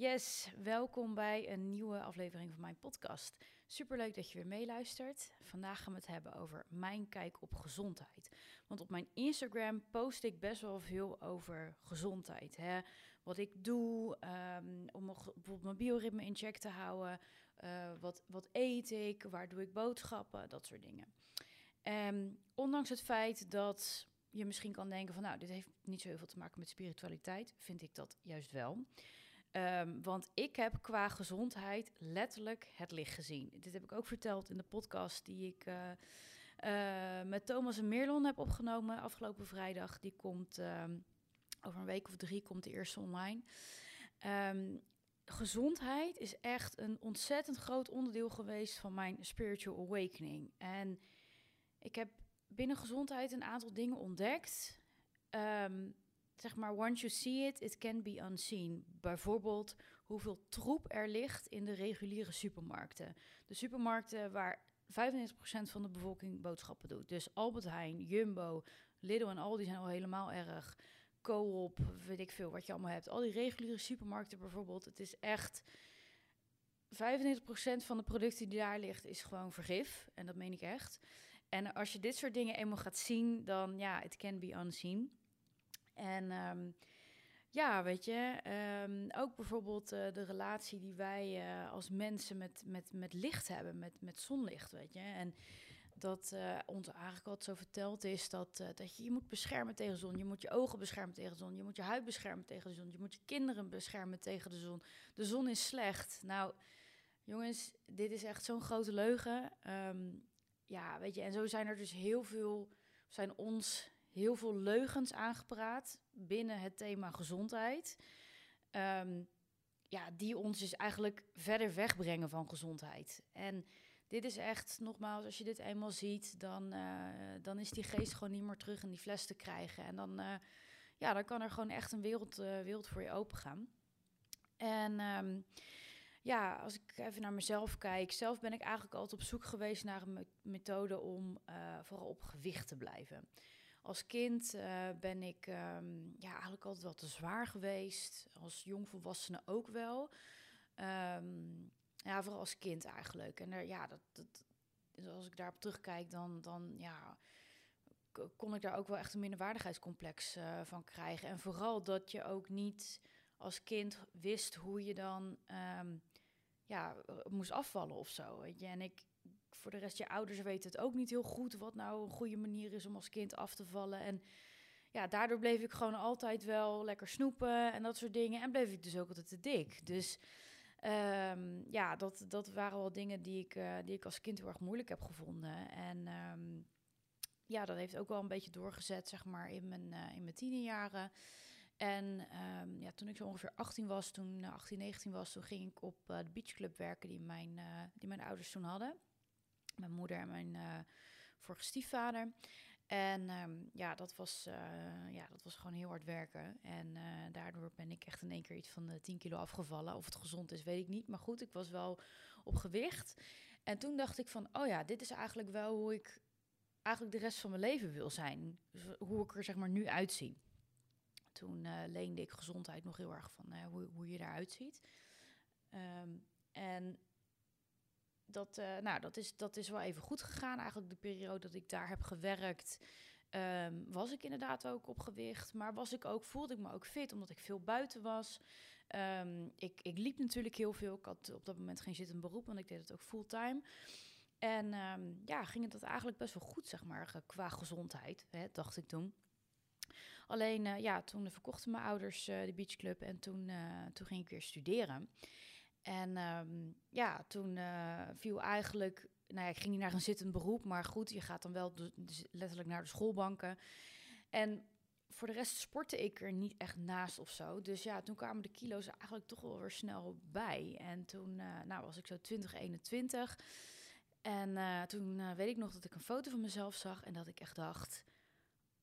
Yes, welkom bij een nieuwe aflevering van mijn podcast. Superleuk dat je weer meeluistert. Vandaag gaan we het hebben over mijn kijk op gezondheid. Want op mijn Instagram post ik best wel veel over gezondheid. Hè? Wat ik doe um, om bijvoorbeeld mijn bioritme in check te houden. Uh, wat, wat eet ik? Waar doe ik boodschappen? Dat soort dingen. Um, ondanks het feit dat je misschien kan denken van... nou, dit heeft niet zo heel veel te maken met spiritualiteit... vind ik dat juist wel... Um, want ik heb qua gezondheid letterlijk het licht gezien. Dit heb ik ook verteld in de podcast die ik uh, uh, met Thomas en Merlon heb opgenomen afgelopen vrijdag. Die komt um, over een week of drie, komt de eerste online. Um, gezondheid is echt een ontzettend groot onderdeel geweest van mijn spiritual awakening. En ik heb binnen gezondheid een aantal dingen ontdekt. Um, zeg maar, once you see it, it can be unseen. Bijvoorbeeld hoeveel troep er ligt in de reguliere supermarkten. De supermarkten waar 95% van de bevolking boodschappen doet. Dus Albert Heijn, Jumbo, Lidl en al die zijn al helemaal erg. Coop, weet ik veel wat je allemaal hebt. Al die reguliere supermarkten bijvoorbeeld. Het is echt... 95% van de producten die daar ligt is gewoon vergif. En dat meen ik echt. En als je dit soort dingen eenmaal gaat zien, dan ja, it can be unseen. En um, ja, weet je, um, ook bijvoorbeeld uh, de relatie die wij uh, als mensen met, met, met licht hebben, met, met zonlicht, weet je. En dat uh, ons eigenlijk altijd zo verteld is dat, dat je je moet beschermen tegen de zon. Je moet je ogen beschermen tegen de zon. Je moet je huid beschermen tegen de zon. Je moet je kinderen beschermen tegen de zon. De zon is slecht. Nou, jongens, dit is echt zo'n grote leugen. Um, ja, weet je, en zo zijn er dus heel veel, zijn ons heel veel leugens aangepraat binnen het thema gezondheid. Um, ja, die ons dus eigenlijk verder wegbrengen van gezondheid. En dit is echt, nogmaals, als je dit eenmaal ziet, dan, uh, dan is die geest gewoon niet meer terug in die fles te krijgen. En dan, uh, ja, dan kan er gewoon echt een wereld, uh, wereld voor je open gaan. En um, ja, als ik even naar mezelf kijk, zelf ben ik eigenlijk altijd op zoek geweest naar een methode om vooral op gewicht te blijven. Als kind uh, ben ik um, ja, eigenlijk altijd wel te zwaar geweest. Als jongvolwassene ook wel. Um, ja, vooral als kind eigenlijk. En er, ja, dat, dat, als ik daarop terugkijk, dan, dan ja, kon ik daar ook wel echt een minderwaardigheidscomplex uh, van krijgen. En vooral dat je ook niet als kind wist hoe je dan um, ja, moest afvallen of zo. Weet je? En ik, voor de rest, je ouders weten het ook niet heel goed wat nou een goede manier is om als kind af te vallen. En ja, daardoor bleef ik gewoon altijd wel lekker snoepen en dat soort dingen. En bleef ik dus ook altijd te dik. Dus um, ja, dat, dat waren wel dingen die ik, uh, die ik als kind heel erg moeilijk heb gevonden. En um, ja, dat heeft ook wel een beetje doorgezet, zeg maar, in mijn, uh, in mijn tienerjaren. En um, ja, toen ik zo ongeveer 18 was, toen 18, 19 was, toen ging ik op de beachclub werken die mijn, die mijn ouders toen hadden. Mijn moeder en mijn uh, vorige stiefvader. En um, ja, dat was, ja, dat was gewoon heel hard werken. En daardoor ben ik echt in één keer iets van de 10 kilo afgevallen. Of het gezond is, weet ik niet. Maar goed, ik was wel op gewicht. En toen dacht ik van, oh ja, dit is eigenlijk wel hoe ik eigenlijk de rest van mijn leven wil zijn. Dus hoe ik er zeg maar nu uitzie. Toen leende ik gezondheid nog heel erg van hoe, hoe je eruit ziet. Um, en dat, uh, nou, dat, is, dat is wel even goed gegaan. Eigenlijk de periode dat ik daar heb gewerkt, um, was ik inderdaad ook op gewicht. Maar was ik ook, voelde ik me ook fit, omdat ik veel buiten was. Um, ik, ik liep natuurlijk heel veel. Ik had op dat moment geen zittend beroep, want ik deed het ook fulltime. En um, ja, ging het dat eigenlijk best wel goed, zeg maar, qua gezondheid, hè, dacht ik toen. Alleen, uh, ja, toen verkochten mijn ouders uh, de beachclub en toen, toen ging ik weer studeren. En um, ja, toen viel eigenlijk, nou ja, ik ging niet naar een zittend beroep, maar goed, je gaat dan wel dus letterlijk naar de schoolbanken. En voor de rest sportte ik er niet echt naast of zo. Dus ja, toen kwamen de kilo's eigenlijk toch wel weer snel bij. En toen nou, was ik zo 20, 21. En toen weet ik nog dat ik een foto van mezelf zag en dat ik echt dacht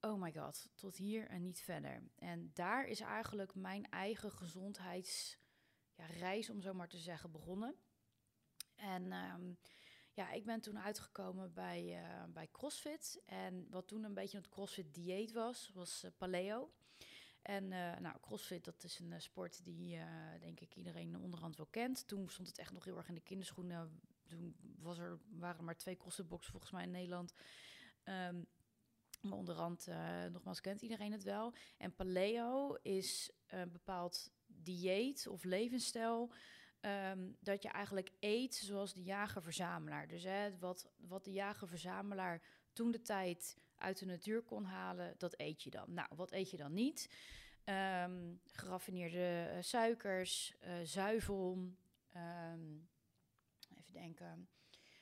oh my god, tot hier en niet verder. En daar is eigenlijk mijn eigen gezondheidsreis, ja, om zo maar te zeggen, begonnen. En um, ja, ik ben toen uitgekomen bij, uh, bij CrossFit. En wat toen een beetje het CrossFit dieet was, was uh, paleo. En nou, CrossFit, dat is een sport die denk ik iedereen onderhand wel kent. Toen stond het echt nog heel erg in de kinderschoenen. Toen was er, waren er maar twee CrossFit-boxen volgens mij in Nederland. Um, maar onderhand, nogmaals, kent iedereen het wel. En paleo is een bepaald dieet of levensstijl Ehm, dat je eigenlijk eet zoals de jager-verzamelaar. Dus hè, wat, wat de jager-verzamelaar toen de tijd uit de natuur kon halen, dat eet je dan. Nou, wat eet je dan niet? Um, geraffineerde uh, suikers, uh, zuivel, um, even denken.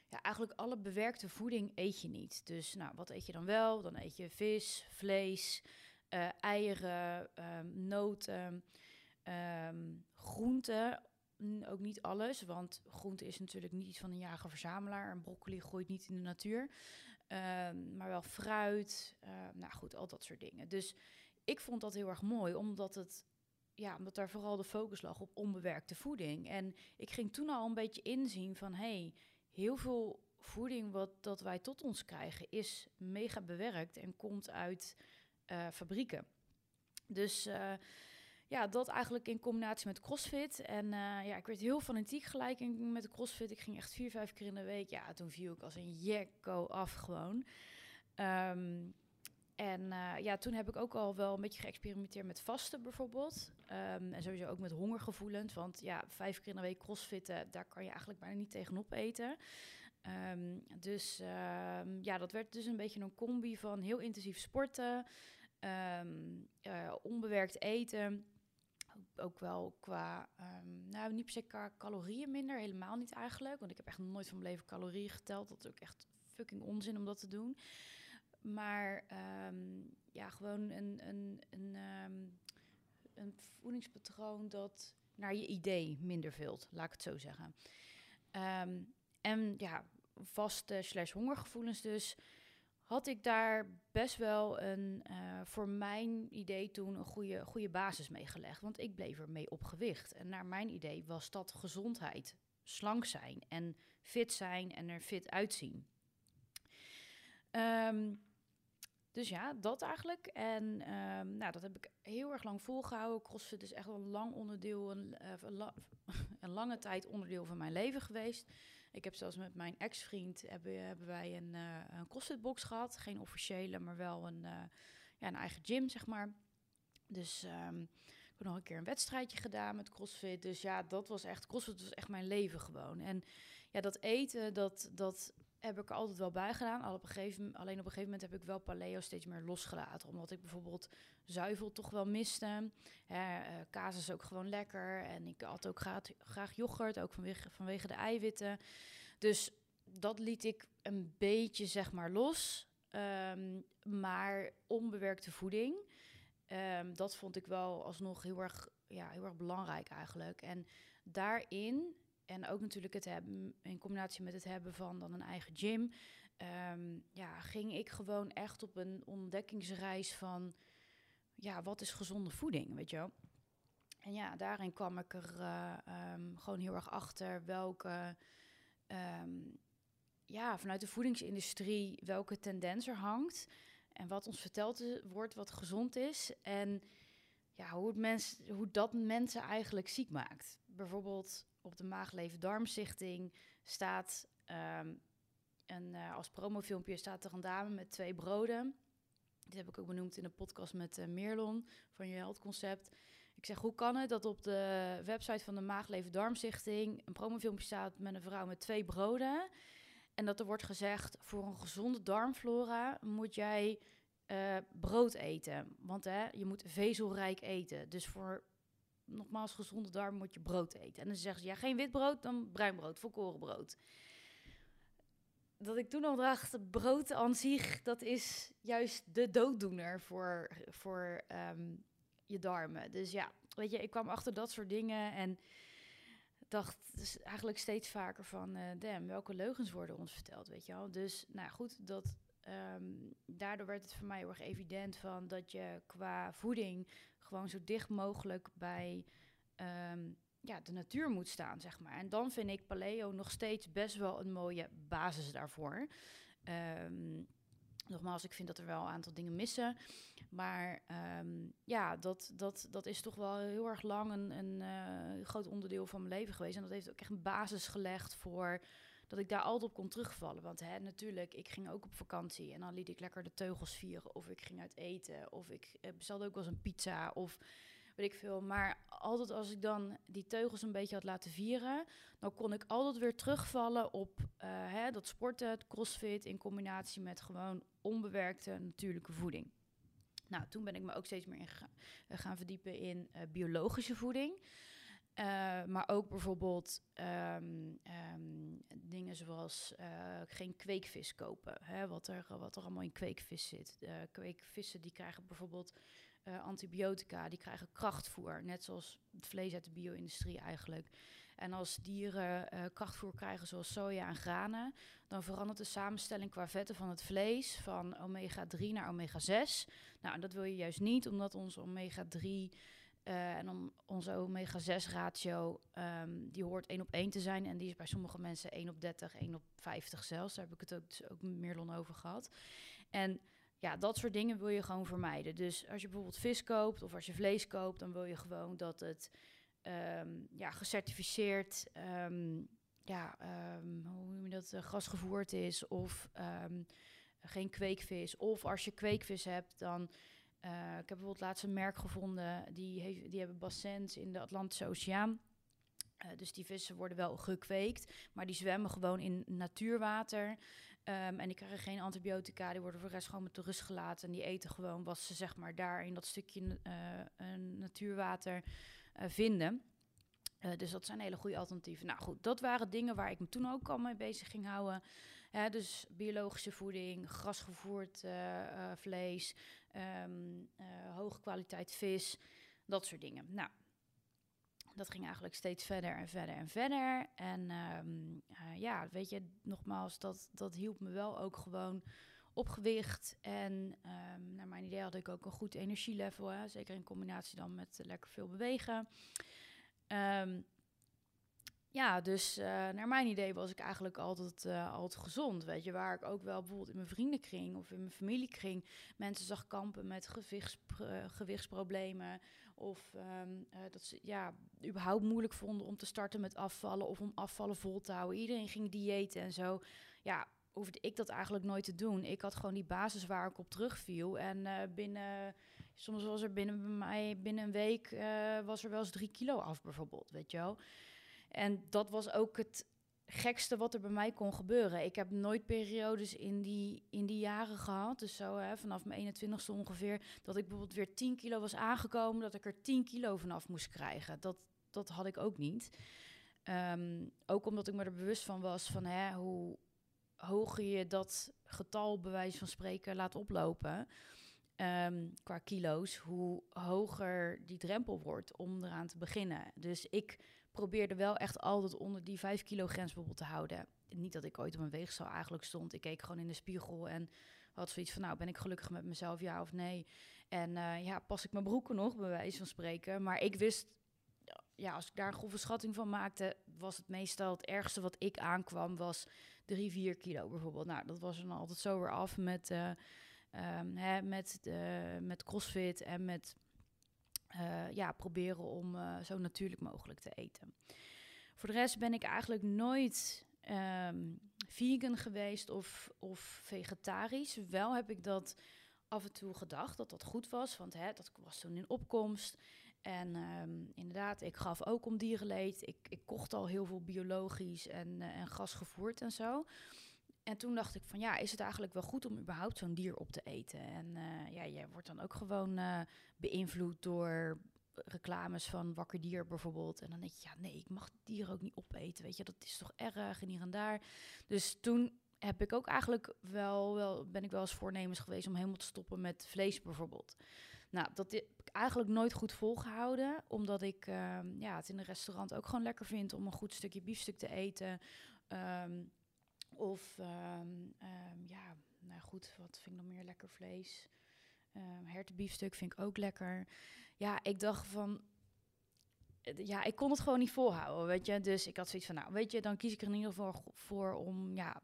Ja, eigenlijk alle bewerkte voeding eet je niet. Dus nou, wat eet je dan wel? Dan eet je vis, vlees, uh, eieren, noten, groenten ook niet alles, want groente is natuurlijk niet iets van een jager-verzamelaar. En broccoli groeit niet in de natuur. Ehm, maar wel fruit, uh, nou goed, al dat soort dingen. Dus ik vond dat heel erg mooi, omdat het ja, omdat daar vooral de focus lag op onbewerkte voeding. En ik ging toen al een beetje inzien van hey, heel veel voeding wat dat wij tot ons krijgen is mega bewerkt en komt uit uh, fabrieken. Dus uh, ja, dat eigenlijk in combinatie met CrossFit. En uh, ja, ik werd heel fanatiek gelijk met de CrossFit. Ik ging echt vier, vijf keer in de week. Ja, toen viel ik als een jekko af gewoon. Um, en uh, ja, toen heb ik ook al wel een beetje geëxperimenteerd met vasten bijvoorbeeld. Um, en sowieso ook met hongergevoelens. Want ja, vijf keer in de week crossfitten, daar kan je eigenlijk bijna niet tegenop eten. Um, dus ja, dat werd dus een beetje een combi van heel intensief sporten, uh, onbewerkt eten ook wel qua, um, nou niet per se qua calorieën minder, helemaal niet eigenlijk. Want ik heb echt nooit van mijn leven calorieën geteld. Dat is ook echt fucking onzin om dat te doen. Maar um, ja, gewoon een, een, een, um, een voedingspatroon dat naar je idee minder vult, laat ik het zo zeggen. en ja, vaste slash hongergevoelens dus had ik daar best wel een, uh, voor mijn idee toen een goede, goede basis mee gelegd. Want ik bleef ermee op gewicht. En naar mijn idee was dat gezondheid. Slank zijn en fit zijn en er fit uitzien. Um, dus ja, dat eigenlijk. En um, nou, dat heb ik heel erg lang volgehouden. CrossFit is echt wel een lang onderdeel, een, la een lange tijd onderdeel van mijn leven geweest. Ik heb zelfs met mijn ex-vriend hebben, hebben wij een, uh, een CrossFit-box gehad. Geen officiële, maar wel een, uh, ja, een eigen gym, zeg maar. Dus um, ik heb nog een keer een wedstrijdje gedaan met CrossFit. Dus ja, dat was echt, CrossFit was echt mijn leven gewoon. En ja, dat eten, dat, dat heb ik er altijd wel bij gedaan. Al op een gegeven, alleen op een gegeven moment heb ik wel paleo steeds meer losgelaten. Omdat ik bijvoorbeeld zuivel toch wel miste. Hè, uh, kaas is ook gewoon lekker. En ik had ook graag, yoghurt, ook vanwege, vanwege de eiwitten. Dus dat liet ik een beetje, zeg maar, los. Um, maar onbewerkte voeding, um, dat vond ik wel alsnog heel erg, ja, heel erg belangrijk eigenlijk. En daarin en ook natuurlijk het hebben, in combinatie met het hebben van dan een eigen gym, um, ja, ging ik gewoon echt op een ontdekkingsreis van, ja, wat is gezonde voeding, weet je wel? En ja, daarin kwam ik er uh, um, gewoon heel erg achter welke, um, ja, vanuit de voedingsindustrie, welke tendens er hangt. En wat ons verteld wordt wat gezond is. En ja, hoe, het mens, hoe dat mensen eigenlijk ziek maakt. Bijvoorbeeld op de Maagleven-Darmstichting staat um, een, uh, als promofilmpje staat er een dame met twee broden. Dit heb ik ook benoemd in een podcast met uh, Meerlon van je Health Concept. Ik zeg, hoe kan het dat op de website van de Maagleven Darmstichting een promofilmpje staat met een vrouw met twee broden? En dat er wordt gezegd, voor een gezonde darmflora moet jij uh, brood eten. Want hè, je moet vezelrijk eten. Dus voor nogmaals gezonde darm moet je brood eten. En dan zeggen ze, ja, geen wit brood, dan bruin brood, volkoren brood. Dat ik toen al dacht, brood aan zich, dat is juist de dooddoener voor, voor um, je darmen. Dus ja, weet je, ik kwam achter dat soort dingen en dacht dus eigenlijk steeds vaker van, uh, damn, welke leugens worden ons verteld, weet je wel. Dus, nou goed, dat um, daardoor werd het voor mij heel erg evident van dat je qua voeding gewoon zo dicht mogelijk bij um, ja, de natuur moet staan, zeg maar. En dan vind ik paleo nog steeds best wel een mooie basis daarvoor. Um, Nogmaals, ik vind dat er wel een aantal dingen missen. Maar ehm, ja, dat, dat, dat is toch wel heel erg lang een, een uh, groot onderdeel van mijn leven geweest. En dat heeft ook echt een basis gelegd voor dat ik daar altijd op kon terugvallen. Want hè, natuurlijk, ik ging ook op vakantie en dan liet ik lekker de teugels vieren. Of ik ging uit eten. Of ik uh, bestelde ook wel eens een pizza. Of weet ik veel. Maar altijd als ik dan die teugels een beetje had laten vieren, dan kon ik altijd weer terugvallen op uh, hè, dat sporten, crossfit in combinatie met gewoon onbewerkte natuurlijke voeding. Nou, toen ben ik me ook steeds meer in gaan, verdiepen in biologische voeding. Uh, maar ook bijvoorbeeld um, um, dingen zoals uh, geen kweekvis kopen. Hè, wat, er, wat er allemaal in kweekvis zit. Uh, kweekvissen die krijgen bijvoorbeeld antibiotica, die krijgen krachtvoer. Net zoals het vlees uit de bio-industrie eigenlijk. En als dieren krachtvoer krijgen zoals soja en granen... dan verandert de samenstelling qua vetten van het vlees... van omega-3 naar omega-6. Nou, dat wil je juist niet, omdat ons omega-3... Uh, en om onze omega-6 ratio, um, die hoort 1 op 1 te zijn. En die is bij sommige mensen 1 op 30, 1 op 50 zelfs. Daar heb ik het ook, dus ook over gehad. En ja, dat soort dingen wil je gewoon vermijden. Dus als je bijvoorbeeld vis koopt of als je vlees koopt, dan wil je gewoon dat het um, ja, gecertificeerd, um, ja, hoe noem je dat, uh, gasgevoerd is. Of geen kweekvis. Of als je kweekvis hebt, dan uh, ik heb bijvoorbeeld laatst een merk gevonden, die, heeft, die hebben bassins in de Atlantische Oceaan. Uh, dus die vissen worden wel gekweekt, maar die zwemmen gewoon in natuurwater. Um, en die krijgen geen antibiotica, die worden voor de rest gewoon met de rust gelaten. En die eten gewoon wat ze zeg maar daar in dat stukje uh, natuurwater vinden. dus dat zijn hele goede alternatieven. Nou goed, dat waren dingen waar ik me toen ook al mee bezig ging houden. Hè, dus biologische voeding, grasgevoerd vlees, um, uh, hoge kwaliteit vis, dat soort dingen. Nou, dat ging eigenlijk steeds verder en verder en verder. En um, ja, weet je, nogmaals, dat, dat hielp me wel ook gewoon op gewicht. En um, naar mijn idee had ik ook een goed energielevel, hè, zeker in combinatie dan met lekker veel bewegen. Ja, dus uh, naar mijn idee was ik eigenlijk altijd, uh, altijd gezond. Weet je, waar ik ook wel bijvoorbeeld in mijn vriendenkring of in mijn familiekring mensen zag kampen met gewichtspr gewichtsproblemen. Of uh, dat ze ja, überhaupt moeilijk vonden om te starten met afvallen of om afvallen vol te houden. Iedereen ging diëten en zo. Ja, hoefde ik dat eigenlijk nooit te doen. Ik had gewoon die basis waar ik op terugviel. En binnen, soms was er binnen mij, binnen een week, was er wel eens drie kilo af bijvoorbeeld, weet je wel. En dat was ook het gekste wat er bij mij kon gebeuren. Ik heb nooit periodes in die, in die jaren gehad. Dus zo hè, vanaf mijn 21ste ongeveer. Dat ik bijvoorbeeld weer 10 kilo was aangekomen. Dat ik er 10 kilo vanaf moest krijgen. Dat, dat had ik ook niet. Um, ook omdat ik me er bewust van was van hè, hoe hoger je dat getal, bij wijze van spreken, laat oplopen. Um, qua kilo's, hoe hoger die drempel wordt om eraan te beginnen. Dus ik probeerde wel echt altijd onder die 5 kilo grens bijvoorbeeld te houden. Niet dat ik ooit op een weegschaal eigenlijk stond. Ik keek gewoon in de spiegel en had zoiets van, nou, ben ik gelukkig met mezelf, ja of nee? En uh, ja, pas ik mijn broeken nog, bij wijze van spreken. Maar ik wist, ja, als ik daar een grove schatting van maakte, was het meestal het ergste wat ik aankwam, was 3, 4 kilo bijvoorbeeld. Nou, dat was dan altijd zo weer af met, uh, um, hè, met, de, met crossfit en met uh, ja, proberen om uh, zo natuurlijk mogelijk te eten. Voor de rest ben ik eigenlijk nooit um, vegan geweest of, of vegetarisch. Wel heb ik dat af en toe gedacht dat dat goed was, want hè, dat was toen in opkomst. En um, inderdaad, ik gaf ook om dierenleed. Ik, ik kocht al heel veel biologisch en, uh, en gasgevoerd en zo. En toen dacht ik van ja, is het eigenlijk wel goed om überhaupt zo'n dier op te eten? En uh, ja, je wordt dan ook gewoon uh, beïnvloed door reclames van wakker dier bijvoorbeeld. En dan denk je, ja nee, ik mag dieren ook niet opeten, weet je, dat is toch erg en hier en daar. Dus toen heb ik ook eigenlijk wel, wel ben ik wel eens voornemens geweest om helemaal te stoppen met vlees bijvoorbeeld. Nou, dat heb ik eigenlijk nooit goed volgehouden, omdat ik uh, ja, het in een restaurant ook gewoon lekker vind om een goed stukje biefstuk te eten. Um, of um, um, ja, nou goed, wat vind ik nog meer lekker vlees? Um, hertenbiefstuk vind ik ook lekker. Ja, ik dacht van, ja, ik kon het gewoon niet volhouden, weet je. Dus ik had zoiets van, nou, weet je, dan kies ik er in ieder geval voor om, ja,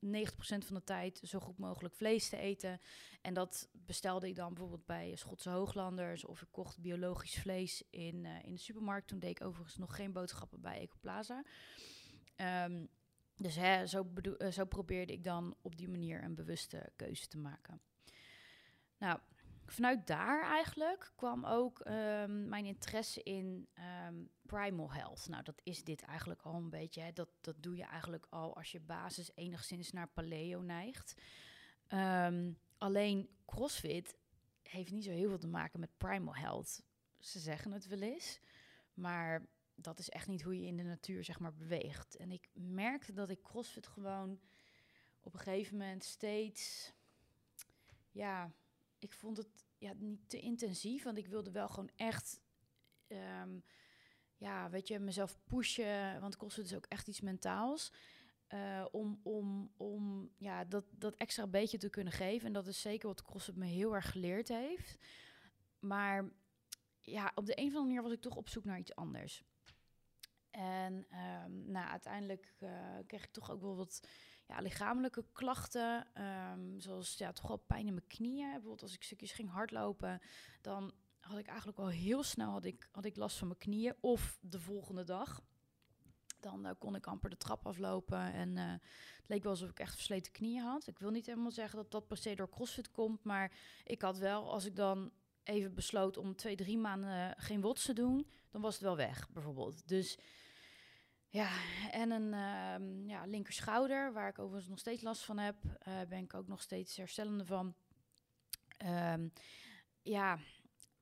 90% van de tijd zo goed mogelijk vlees te eten. En dat bestelde ik dan bijvoorbeeld bij Schotse Hooglanders. Of ik kocht biologisch vlees in, uh, in de supermarkt. Toen deed ik overigens nog geen boodschappen bij Ecoplaza. Um, dus hè, zo, uh, zo probeerde ik dan op die manier een bewuste keuze te maken. Nou, vanuit daar eigenlijk kwam ook um, mijn interesse in um, primal health. Nou, dat is dit eigenlijk al een beetje. Hè. Dat, dat doe je eigenlijk al als je basis enigszins naar paleo neigt. Um, alleen CrossFit heeft niet zo heel veel te maken met primal health. Ze zeggen het wel eens, maar dat is echt niet hoe je in de natuur zeg maar beweegt. En ik merkte dat ik CrossFit gewoon op een gegeven moment steeds, ja, ik vond het ja, niet te intensief, want ik wilde wel gewoon echt, um, ja, weet je, mezelf pushen, want CrossFit is ook echt iets mentaals. Uh, om om, om ja, dat, dat extra beetje te kunnen geven. En dat is zeker wat CrossFit me heel erg geleerd heeft. Maar ja, op de een of andere manier was ik toch op zoek naar iets anders. En um, nou, uiteindelijk uh, kreeg ik toch ook wel wat ja, lichamelijke klachten. Um, zoals ja, toch wel pijn in mijn knieën. Bijvoorbeeld als ik stukjes ging hardlopen, dan had ik eigenlijk al heel snel had ik, had ik last van mijn knieën. Of de volgende dag. Dan uh, kon ik amper de trap aflopen. En uh, het leek wel alsof ik echt versleten knieën had. Ik wil niet helemaal zeggen dat dat per se door CrossFit komt. Maar ik had wel, als ik dan even besloot om twee, drie maanden geen wots te doen, dan was het wel weg, bijvoorbeeld. Dus ja, en een uh, ja, linkerschouder, waar ik overigens nog steeds last van heb, uh, ben ik ook nog steeds herstellende van. Um, ja,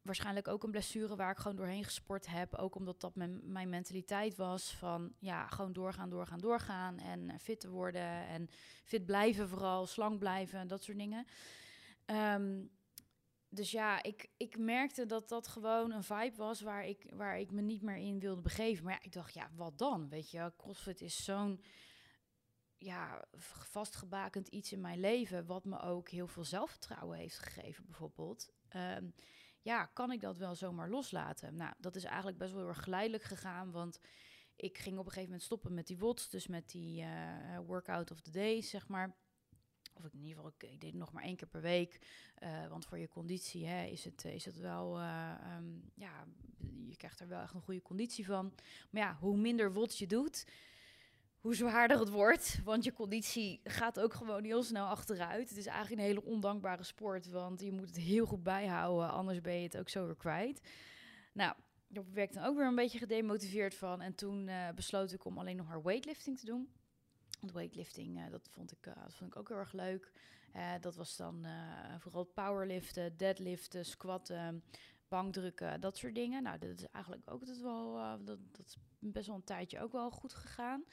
waarschijnlijk ook een blessure waar ik gewoon doorheen gesport heb. Ook omdat dat mijn, mijn mentaliteit was van ja, gewoon doorgaan, doorgaan, doorgaan. En uh, fit te worden en fit blijven vooral, slank blijven, dat soort dingen. Um, dus ja, ik, ik merkte dat dat gewoon een vibe was waar ik, waar ik me niet meer in wilde begeven. Maar ja, ik dacht, ja, wat dan? Weet je, CrossFit is zo'n ja, vastgebakend iets in mijn leven, wat me ook heel veel zelfvertrouwen heeft gegeven, bijvoorbeeld. Um, ja, kan ik dat wel zomaar loslaten? Nou, dat is eigenlijk best wel heel erg geleidelijk gegaan, want ik ging op een gegeven moment stoppen met die WOTS, dus met die uh, workout of the day, zeg maar. Of ik in ieder geval, ik, deed het nog maar één keer per week. Uh, want voor je conditie hè, is, het, is het wel, uh, um, ja, je krijgt er wel echt een goede conditie van. Maar ja, hoe minder WOTS je doet, hoe zwaarder het wordt. Want je conditie gaat ook gewoon heel snel achteruit. Het is eigenlijk een hele ondankbare sport, want je moet het heel goed bijhouden, anders ben je het ook zo weer kwijt. Nou, daar werd ik dan ook weer een beetje gedemotiveerd van. En toen besloot ik om alleen nog maar weightlifting te doen. Want weightlifting, uh, dat, vond ik, uh, dat vond ik ook heel erg leuk. Uh, dat was dan vooral powerliften, deadliften, squatten, bankdrukken, dat soort dingen. Nou, dat is eigenlijk ook dat wel, dat, dat is best wel een tijdje ook wel goed gegaan.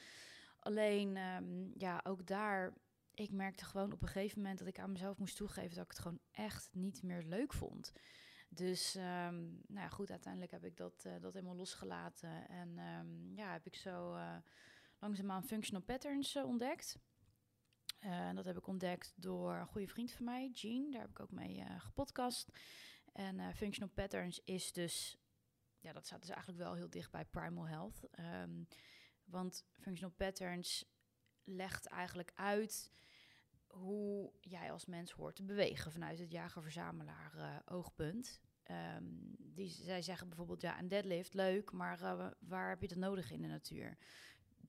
Alleen, um, ja, ook daar, ik merkte gewoon op een gegeven moment dat ik aan mezelf moest toegeven dat ik het gewoon echt niet meer leuk vond. Dus um, nou ja, goed, uiteindelijk heb ik dat, dat helemaal losgelaten. En um, ja, heb ik zo langzaamaan functional patterns uh, ontdekt. Uh, dat heb ik ontdekt door een goede vriend van mij, Jean. Daar heb ik ook mee uh, gepodcast. En functional patterns is dus, ja, dat staat dus eigenlijk wel heel dicht bij primal health. Um, want functional patterns legt eigenlijk uit hoe jij als mens hoort te bewegen vanuit het jager-verzamelaar oogpunt. Um, die, zij zeggen bijvoorbeeld, ja, een deadlift, leuk, maar waar heb je dat nodig in de natuur?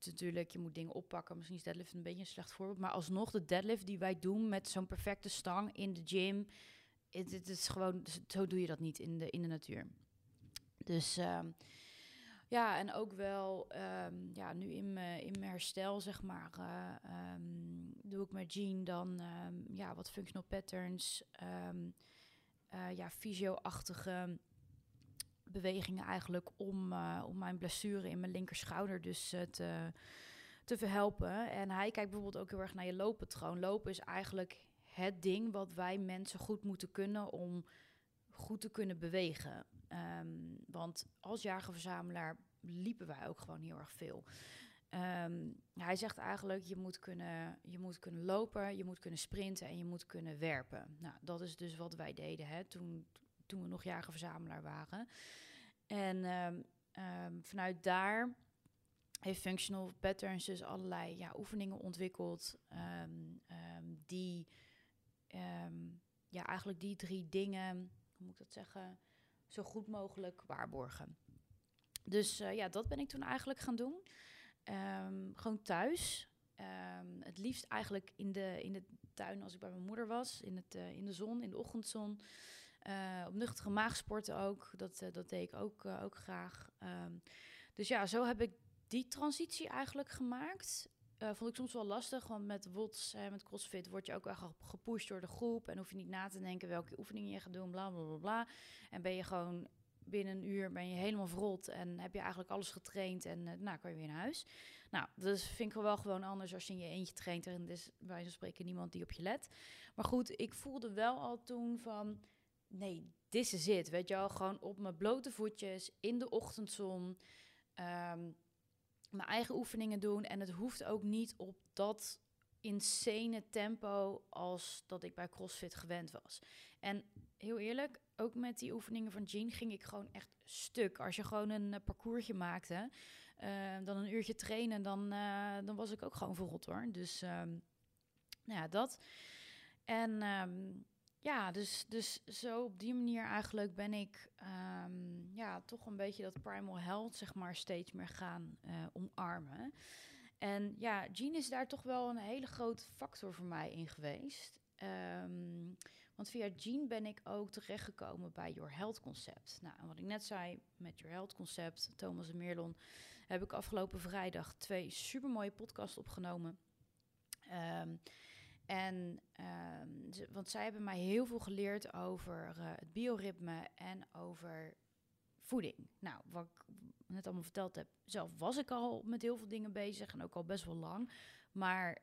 Natuurlijk, je moet dingen oppakken. Misschien is deadlift een beetje een slecht voorbeeld. Maar alsnog, de deadlift die wij doen met zo'n perfecte stang in de gym. Het, is gewoon, zo doe je dat niet in de, in de natuur. Dus um, ja, en ook wel, um, ja, nu in mijn, in herstel, zeg maar, uh, um, doe ik met Jean dan ja, wat functional patterns, uh, ja, fysio-achtige bewegingen eigenlijk om, uh, om mijn blessure in mijn linkerschouder dus uh, te, te verhelpen. En hij kijkt bijvoorbeeld ook heel erg naar je looppatroon. Lopen is eigenlijk het ding wat wij mensen goed moeten kunnen om goed te kunnen bewegen. Um, want als jager-verzamelaar liepen wij ook gewoon heel erg veel. Um, hij zegt eigenlijk, je moet, kunnen, je moet kunnen lopen, je moet kunnen sprinten en je moet kunnen werpen. Nou, dat is dus wat wij deden hè, toen, toen we nog jager-verzamelaar waren. En um, um, vanuit daar heeft functional patterns dus allerlei ja, oefeningen ontwikkeld ehm, ehm, die ehm, ja, eigenlijk die drie dingen, hoe moet ik dat zeggen, zo goed mogelijk waarborgen. Dus eh, ja, dat ben ik toen eigenlijk gaan doen. gewoon thuis. het liefst eigenlijk in de, in de tuin als ik bij mijn moeder was, in, het, uh, in de zon, in de ochtendzon. Uh, op nuchtere maag sporten ook, dat, dat deed ik ook, ook graag. dus ja, zo heb ik die transitie eigenlijk gemaakt. Vond ik soms wel lastig, want met WOTS, en met CrossFit, word je ook wel gepusht door de groep. En hoef je niet na te denken welke oefeningen je gaat doen, bla bla bla bla. En ben je gewoon binnen een uur ben je helemaal verrot en heb je eigenlijk alles getraind en uh, nou kan je weer naar huis. Nou, dat vind ik wel gewoon anders als je in je eentje traint en er is bij zo'n spreken niemand die op je let. Maar goed, ik voelde wel al toen van, nee, dit is het, weet je wel. Gewoon op mijn blote voetjes, in de ochtendzon. Um, mijn eigen oefeningen doen. En het hoeft ook niet op dat insane tempo als dat ik bij CrossFit gewend was. En heel eerlijk, ook met die oefeningen van Jean ging ik gewoon echt stuk. Als je gewoon een uh, parcoursje maakte, uh, dan een uurtje trainen, dan, uh, dan was ik ook gewoon verrot hoor. Dus um, nou ja, dat. En um, ja, dus, dus zo op die manier eigenlijk ben ik um, ja, toch een beetje dat primal health zeg maar steeds meer gaan uh, omarmen. En ja, Jean is daar toch wel een hele grote factor voor mij in geweest. Um, want via Jean ben ik ook terechtgekomen bij Your Health Concept. Nou, en wat ik net zei met Your Health Concept, Thomas en Meerlon, heb ik afgelopen vrijdag twee supermooie podcasts opgenomen. Um, en, uh, want zij hebben mij heel veel geleerd over uh, het bioritme en over voeding. Nou, wat ik net allemaal verteld heb, zelf was ik al met heel veel dingen bezig en ook al best wel lang. Maar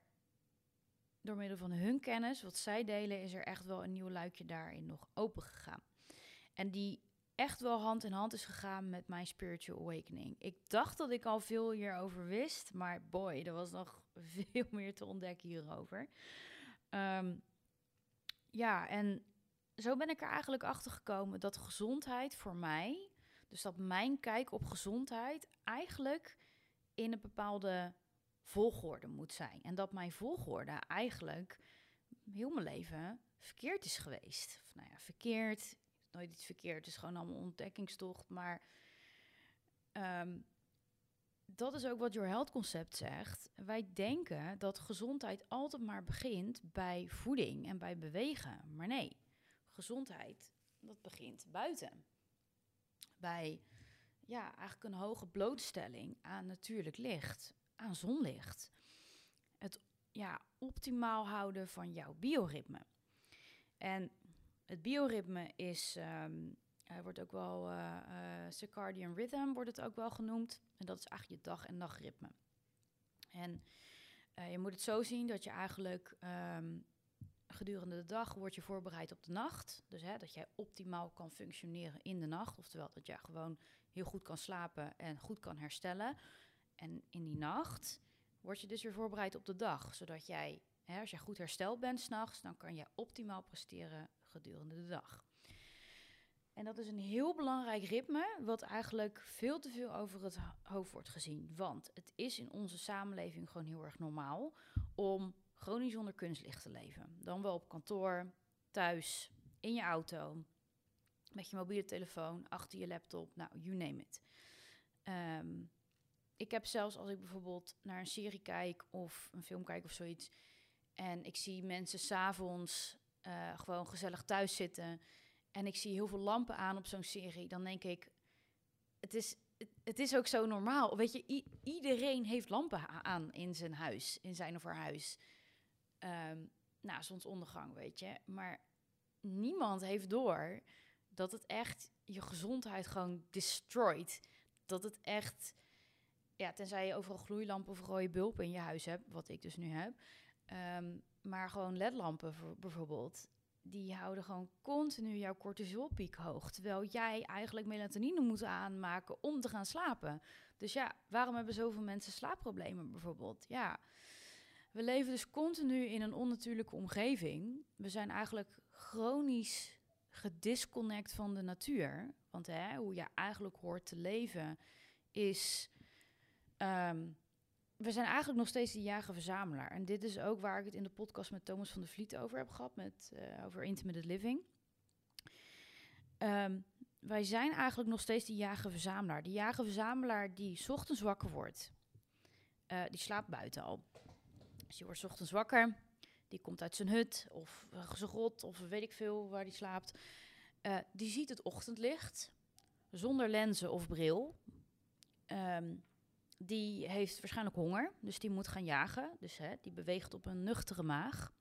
door middel van hun kennis, wat zij delen, is er echt wel een nieuw luikje daarin nog open gegaan. En die echt wel hand in hand is gegaan met mijn spiritual awakening. Ik dacht dat ik al veel hierover wist, maar boy, er was nog veel meer te ontdekken hierover. Um, ja, en zo ben ik er eigenlijk achter gekomen dat gezondheid voor mij, dus dat mijn kijk op gezondheid eigenlijk in een bepaalde volgorde moet zijn. En dat mijn volgorde eigenlijk heel mijn leven verkeerd is geweest. Of, nou ja, verkeerd, nooit iets verkeerd, het is gewoon allemaal ontdekkingstocht. Maar um, dat is ook wat Your Health Concept zegt. Wij denken dat gezondheid altijd maar begint bij voeding en bij bewegen. Maar nee, gezondheid, dat begint buiten. Bij ja, eigenlijk een hoge blootstelling aan natuurlijk licht, aan zonlicht. Het ja, optimaal houden van jouw bioritme. En het bioritme is um, hij wordt ook wel uh, uh, circadian rhythm, wordt het ook wel genoemd. En dat is eigenlijk je dag- en nachtritme. En uh, je moet het zo zien dat je eigenlijk um, gedurende de dag wordt je voorbereid op de nacht. Dus hè, dat jij optimaal kan functioneren in de nacht. Oftewel dat jij gewoon heel goed kan slapen en goed kan herstellen. En in die nacht word je dus weer voorbereid op de dag. Zodat jij, hè, als jij goed hersteld bent s'nachts, dan kan je optimaal presteren gedurende de dag. En dat is een heel belangrijk ritme, wat eigenlijk veel te veel over het hoofd wordt gezien. Want het is in onze samenleving gewoon heel erg normaal om chronisch zonder kunstlicht te leven. Dan wel op kantoor, thuis, in je auto, met je mobiele telefoon, achter je laptop, nou, you name it. Um, ik heb zelfs als ik bijvoorbeeld naar een serie kijk of een film kijk of zoiets... en ik zie mensen s'avonds uh, gewoon gezellig thuis zitten en ik zie heel veel lampen aan op zo'n serie, dan denk ik, het is, het, is ook zo normaal. Weet je, iedereen heeft lampen aan in zijn huis, in zijn of haar huis. Um, nou, zonsondergang, weet je. Maar niemand heeft door dat het echt je gezondheid gewoon destroyt. Dat het echt, ja, tenzij je overal gloeilampen of rode bulpen in je huis hebt, wat ik dus nu heb. Um, maar gewoon ledlampen bijvoorbeeld die houden gewoon continu jouw cortisolpiek hoog. Terwijl jij eigenlijk melatonine moet aanmaken om te gaan slapen. Dus ja, waarom hebben zoveel mensen slaapproblemen bijvoorbeeld? Ja, we leven dus continu in een onnatuurlijke omgeving. We zijn eigenlijk chronisch gedisconnect van de natuur. Want hè, hoe je eigenlijk hoort te leven is ehm, we zijn eigenlijk nog steeds die jager-verzamelaar. En dit is ook waar ik het in de podcast met Thomas van der Vliet over heb gehad, met, uh, over intermittent living. Um, wij zijn eigenlijk nog steeds die jager-verzamelaar. Die jager-verzamelaar die ochtends wakker wordt, uh, die slaapt buiten al. Dus die wordt ochtends wakker, die komt uit zijn hut of zijn grot of weet ik veel waar die slaapt. Uh, die ziet het ochtendlicht zonder lenzen of bril. Um, die heeft waarschijnlijk honger, dus die moet gaan jagen. Dus hè, die beweegt op een nuchtere maag.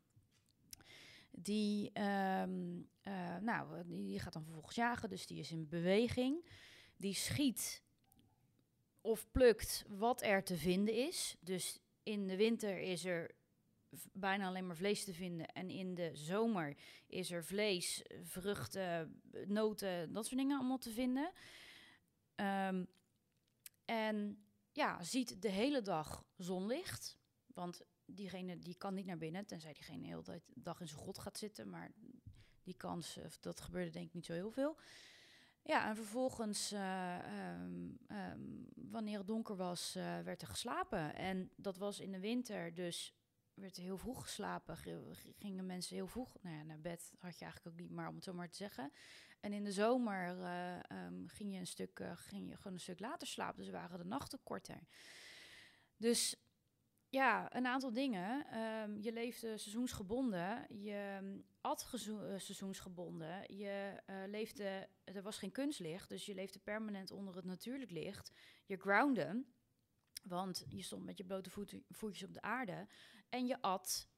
Die, um, uh, nou, die gaat dan vervolgens jagen, dus die is in beweging. Die schiet of plukt wat er te vinden is. Dus in de winter is er bijna alleen maar vlees te vinden. En in de zomer is er vlees, vruchten, noten, dat soort dingen allemaal te vinden. Um, en ja, ziet de hele dag zonlicht. Want diegene die kan niet naar binnen, tenzij diegene de hele dag in zijn god gaat zitten. Maar die kans, dat gebeurde denk ik niet zo heel veel. Ja, en vervolgens, uh, um, um, wanneer het donker was, uh, werd er geslapen. En dat was in de winter, dus werd er heel vroeg geslapen. Gingen mensen heel vroeg nou ja, naar bed, had je eigenlijk ook niet, maar om het zo maar te zeggen. En in de zomer uh, um, ging, je een stuk, uh, ging je gewoon een stuk later slapen, dus waren de nachten korter. Dus ja, een aantal dingen. Um, je leefde seizoensgebonden, je at uh, seizoensgebonden, je leefde, er was geen kunstlicht, dus je leefde permanent onder het natuurlijk licht. Je groundde, want je stond met je blote voet, voetjes op de aarde en je at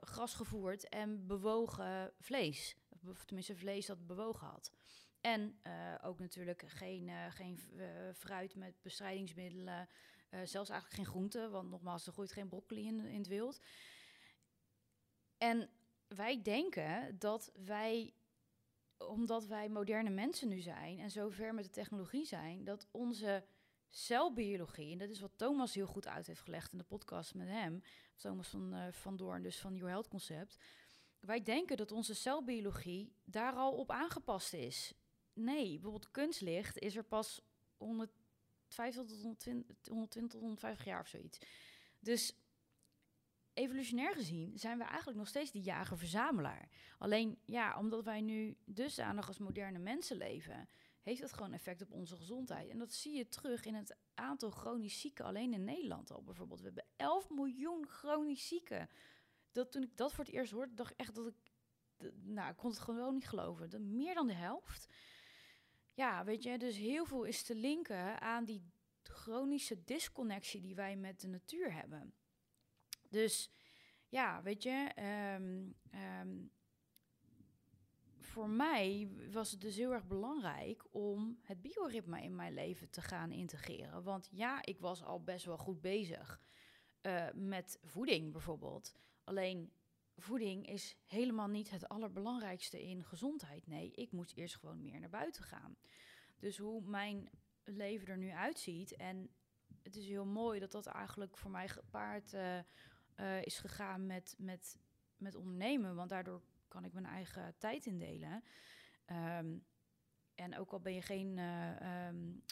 gras gevoerd en bewogen vlees of tenminste vlees dat bewogen had. En uh, ook natuurlijk geen, uh, geen uh, fruit met bestrijdingsmiddelen. zelfs eigenlijk geen groenten, want nogmaals, er groeit geen broccoli in, in het wild. En wij denken dat wij, omdat wij moderne mensen nu zijn en zo ver met de technologie zijn, dat onze celbiologie, en dat is wat Thomas heel goed uit heeft gelegd in de podcast met hem, Thomas van, van Doorn, dus van Your Health Concept, wij denken dat onze celbiologie daar al op aangepast is. Nee, bijvoorbeeld kunstlicht is er pas 150 tot 120, 120 tot 150 jaar of zoiets. Dus evolutionair gezien zijn we eigenlijk nog steeds die jager-verzamelaar. Alleen ja, omdat wij nu dusdanig als moderne mensen leven, heeft dat gewoon effect op onze gezondheid. En dat zie je terug in het aantal chronisch zieken alleen in Nederland al bijvoorbeeld. We hebben 11 miljoen chronisch zieken dat toen ik dat voor het eerst hoorde, dacht ik echt dat ik, nou, ik kon het gewoon niet geloven. Dat meer dan de helft. Ja, weet je, dus heel veel is te linken aan die chronische disconnectie die wij met de natuur hebben. Dus ja, weet je, um, voor mij was het dus heel erg belangrijk om het bioritme in mijn leven te gaan integreren. Want ja, ik was al best wel goed bezig uh, met voeding bijvoorbeeld. Alleen voeding is helemaal niet het allerbelangrijkste in gezondheid. Nee, ik moest eerst gewoon meer naar buiten gaan. Dus hoe mijn leven er nu uitziet. En het is heel mooi dat dat eigenlijk voor mij gepaard uh, uh, is gegaan met, met, met ondernemen. Want daardoor kan ik mijn eigen tijd indelen. Um, en ook al ben je geen uh, um,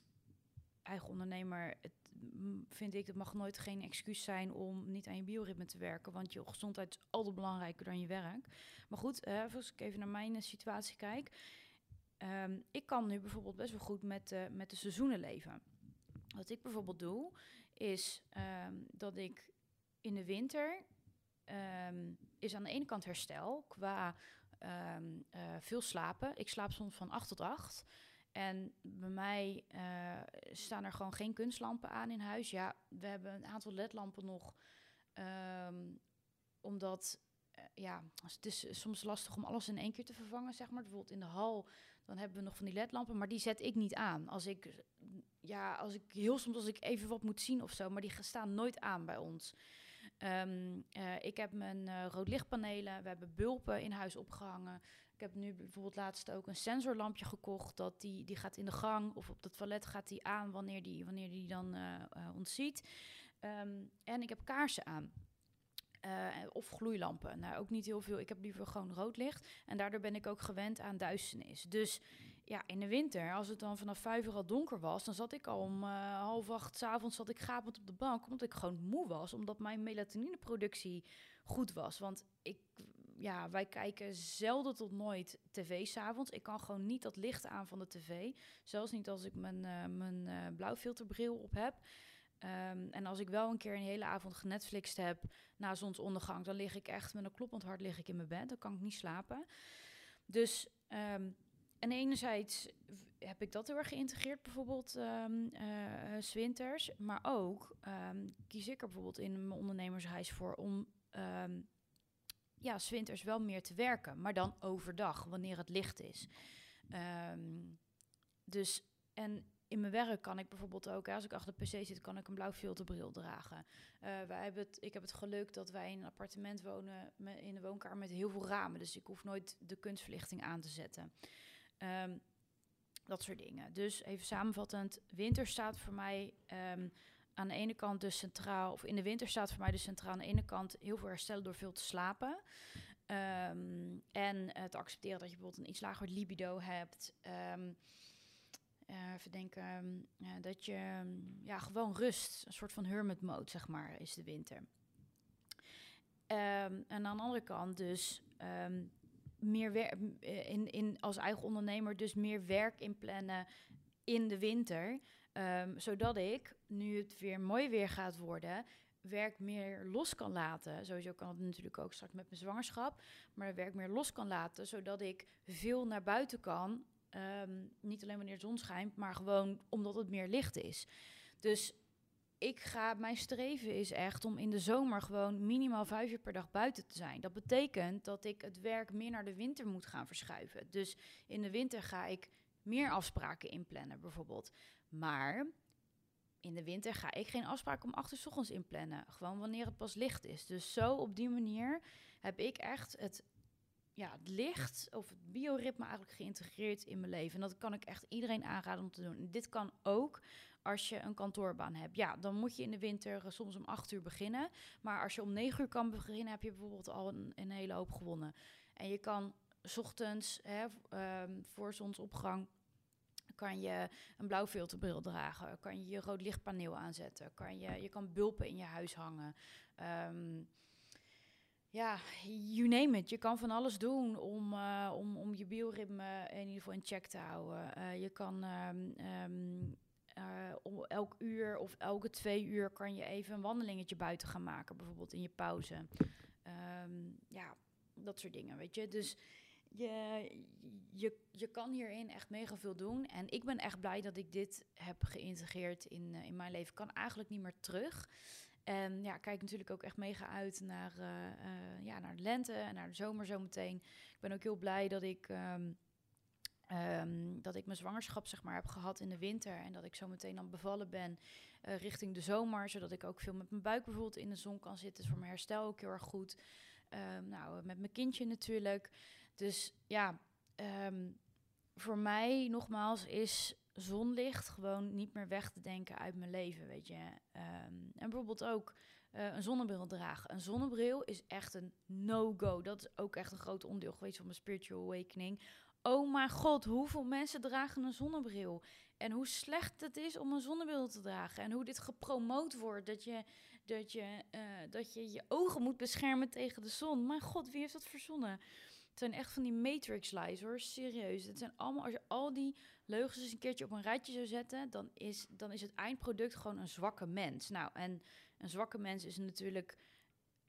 eigen ondernemer, het vind ik, het mag nooit geen excuus zijn om niet aan je bioritme te werken. Want je gezondheid is altijd belangrijker dan je werk. Maar goed, uh, als ik even naar mijn eh, situatie kijk. Um, ik kan nu bijvoorbeeld best wel goed met, uh, met de seizoenen leven. Wat ik bijvoorbeeld doe, is dat ik in de winter um, is aan de ene kant herstel qua uh, veel slapen. Ik slaap soms van 8 tot 8. En bij mij uh, staan er gewoon geen kunstlampen aan in huis. Ja, we hebben een aantal ledlampen nog. Um, omdat, uh, ja, het is soms lastig om alles in één keer te vervangen, zeg maar. Bijvoorbeeld in de hal, dan hebben we nog van die ledlampen, maar die zet ik niet aan. Als ik, ja, als ik heel soms als ik even wat moet zien of zo, maar die staan nooit aan bij ons. Um, uh, ik heb mijn uh, roodlichtpanelen, we hebben bulpen in huis opgehangen. Ik heb nu bijvoorbeeld laatst ook een sensorlampje gekocht. Dat die, die gaat in de gang of op het toilet gaat die aan wanneer die, wanneer die dan uh, ontziet. Um, en ik heb kaarsen aan. Of gloeilampen. Nou, ook niet heel veel. Ik heb liever gewoon rood licht. En daardoor ben ik ook gewend aan duisternis. Dus ja, in de winter, als het dan vanaf vijf uur al donker was, dan zat ik al om uh, half acht s avonds zat ik gapend op de bank, omdat ik gewoon moe was, omdat mijn melatonineproductie goed was. Want ik, ja, wij kijken zelden tot nooit tv s'avonds. Ik kan gewoon niet dat licht aan van de tv, zelfs niet als ik mijn, uh, mijn uh, blauwfilterbril op heb. Um, en als ik wel een keer een hele avond genetflixt heb na zonsondergang, dan lig ik echt met een kloppend hart lig ik in mijn bed. Dan kan ik niet slapen. Dus um, en enerzijds heb ik dat heel erg geïntegreerd, bijvoorbeeld um, uh, zwinters. Maar ook um, kies ik er bijvoorbeeld in mijn ondernemershuis voor om um, ja, zwinters wel meer te werken. Maar dan overdag, wanneer het licht is. dus, en in mijn werk kan ik bijvoorbeeld ook, als ik achter de pc zit, kan ik een blauw filterbril dragen. Uh, wij hebben het, ik heb het geluk dat wij in een appartement wonen in de woonkamer met heel veel ramen. Dus ik hoef nooit de kunstverlichting aan te zetten. Um, dat soort dingen. Dus even samenvattend, winter staat voor mij um, aan de ene kant dus centraal, of in de winter staat voor mij dus centraal aan de ene kant heel veel herstellen door veel te slapen. Um, en uh, te accepteren dat je bijvoorbeeld een iets lager libido hebt. Um, even denken uh, dat je ja, gewoon rust, een soort van hermit mode, zeg maar, is de winter. En aan de andere kant dus meer werk eh, in, in als eigen ondernemer dus meer werk inplannen in de winter. Um, zodat ik, nu het weer mooi weer gaat worden, werk meer los kan laten. Sowieso kan het natuurlijk ook straks met mijn zwangerschap. Maar werk meer los kan laten, zodat ik veel naar buiten kan. Um, niet alleen wanneer de zon schijnt, maar gewoon omdat het meer licht is. Dus ik ga, mijn streven is echt om in de zomer gewoon minimaal vijf uur per dag buiten te zijn. Dat betekent dat ik het werk meer naar de winter moet gaan verschuiven. Dus in de winter ga ik meer afspraken inplannen, bijvoorbeeld. Maar in de winter ga ik geen afspraken om acht uur s ochtends inplannen. Gewoon wanneer het pas licht is. Dus zo op die manier heb ik echt het, ja, het licht of het bioritme eigenlijk geïntegreerd in mijn leven. En dat kan ik echt iedereen aanraden om te doen. En dit kan ook als je een kantoorbaan hebt. Ja, dan moet je in de winter eh, soms om acht uur beginnen. Maar als je om negen uur kan beginnen, heb je bijvoorbeeld al een, hele hoop gewonnen. En je kan ochtends hè, um, voor zonsopgang kan je een blauw filterbril dragen, kan je je rood lichtpaneel aanzetten, kan je, je kan bulpen in je huis hangen. Um, ja, you name it. Je kan van alles doen om, uh, om, om je bioritme in ieder geval in check te houden. Uh, je kan um, uh, om elk uur of elke twee uur kan je even een wandelingetje buiten gaan maken, bijvoorbeeld in je pauze. Um, ja, dat soort dingen, weet je. Dus je, je, je kan hierin echt mega veel doen. En ik ben echt blij dat ik dit heb geïntegreerd in, uh, in mijn leven. Ik kan eigenlijk niet meer terug. En ja, kijk natuurlijk ook echt mega uit naar, uh, ja, naar de lente en naar de zomer zometeen. Ik ben ook heel blij dat ik... Um, Um, dat ik mijn zwangerschap zeg maar heb gehad in de winter en dat ik zo meteen dan bevallen ben uh, richting de zomer, zodat ik ook veel met mijn buik bijvoorbeeld in de zon kan zitten. is voor mijn herstel ook heel erg goed. Um, nou, met mijn kindje natuurlijk. Dus ja, um, voor mij nogmaals is zonlicht gewoon niet meer weg te denken uit mijn leven, weet je. en bijvoorbeeld ook uh, een zonnebril dragen. Een zonnebril is echt een no-go. Dat is ook echt een groot onderdeel geweest van mijn spiritual awakening oh mijn god, hoeveel mensen dragen een zonnebril? En hoe slecht het is om een zonnebril te dragen. En hoe dit gepromoot wordt, dat je dat je, uh, dat je je ogen moet beschermen tegen de zon. Mijn god, wie heeft dat verzonnen? Het zijn echt van die matrix-lies hoor, serieus. Het zijn allemaal, als je al die leugens eens een keertje op een rijtje zou zetten, dan is, dan is het eindproduct gewoon een zwakke mens. Nou, en een zwakke mens is natuurlijk,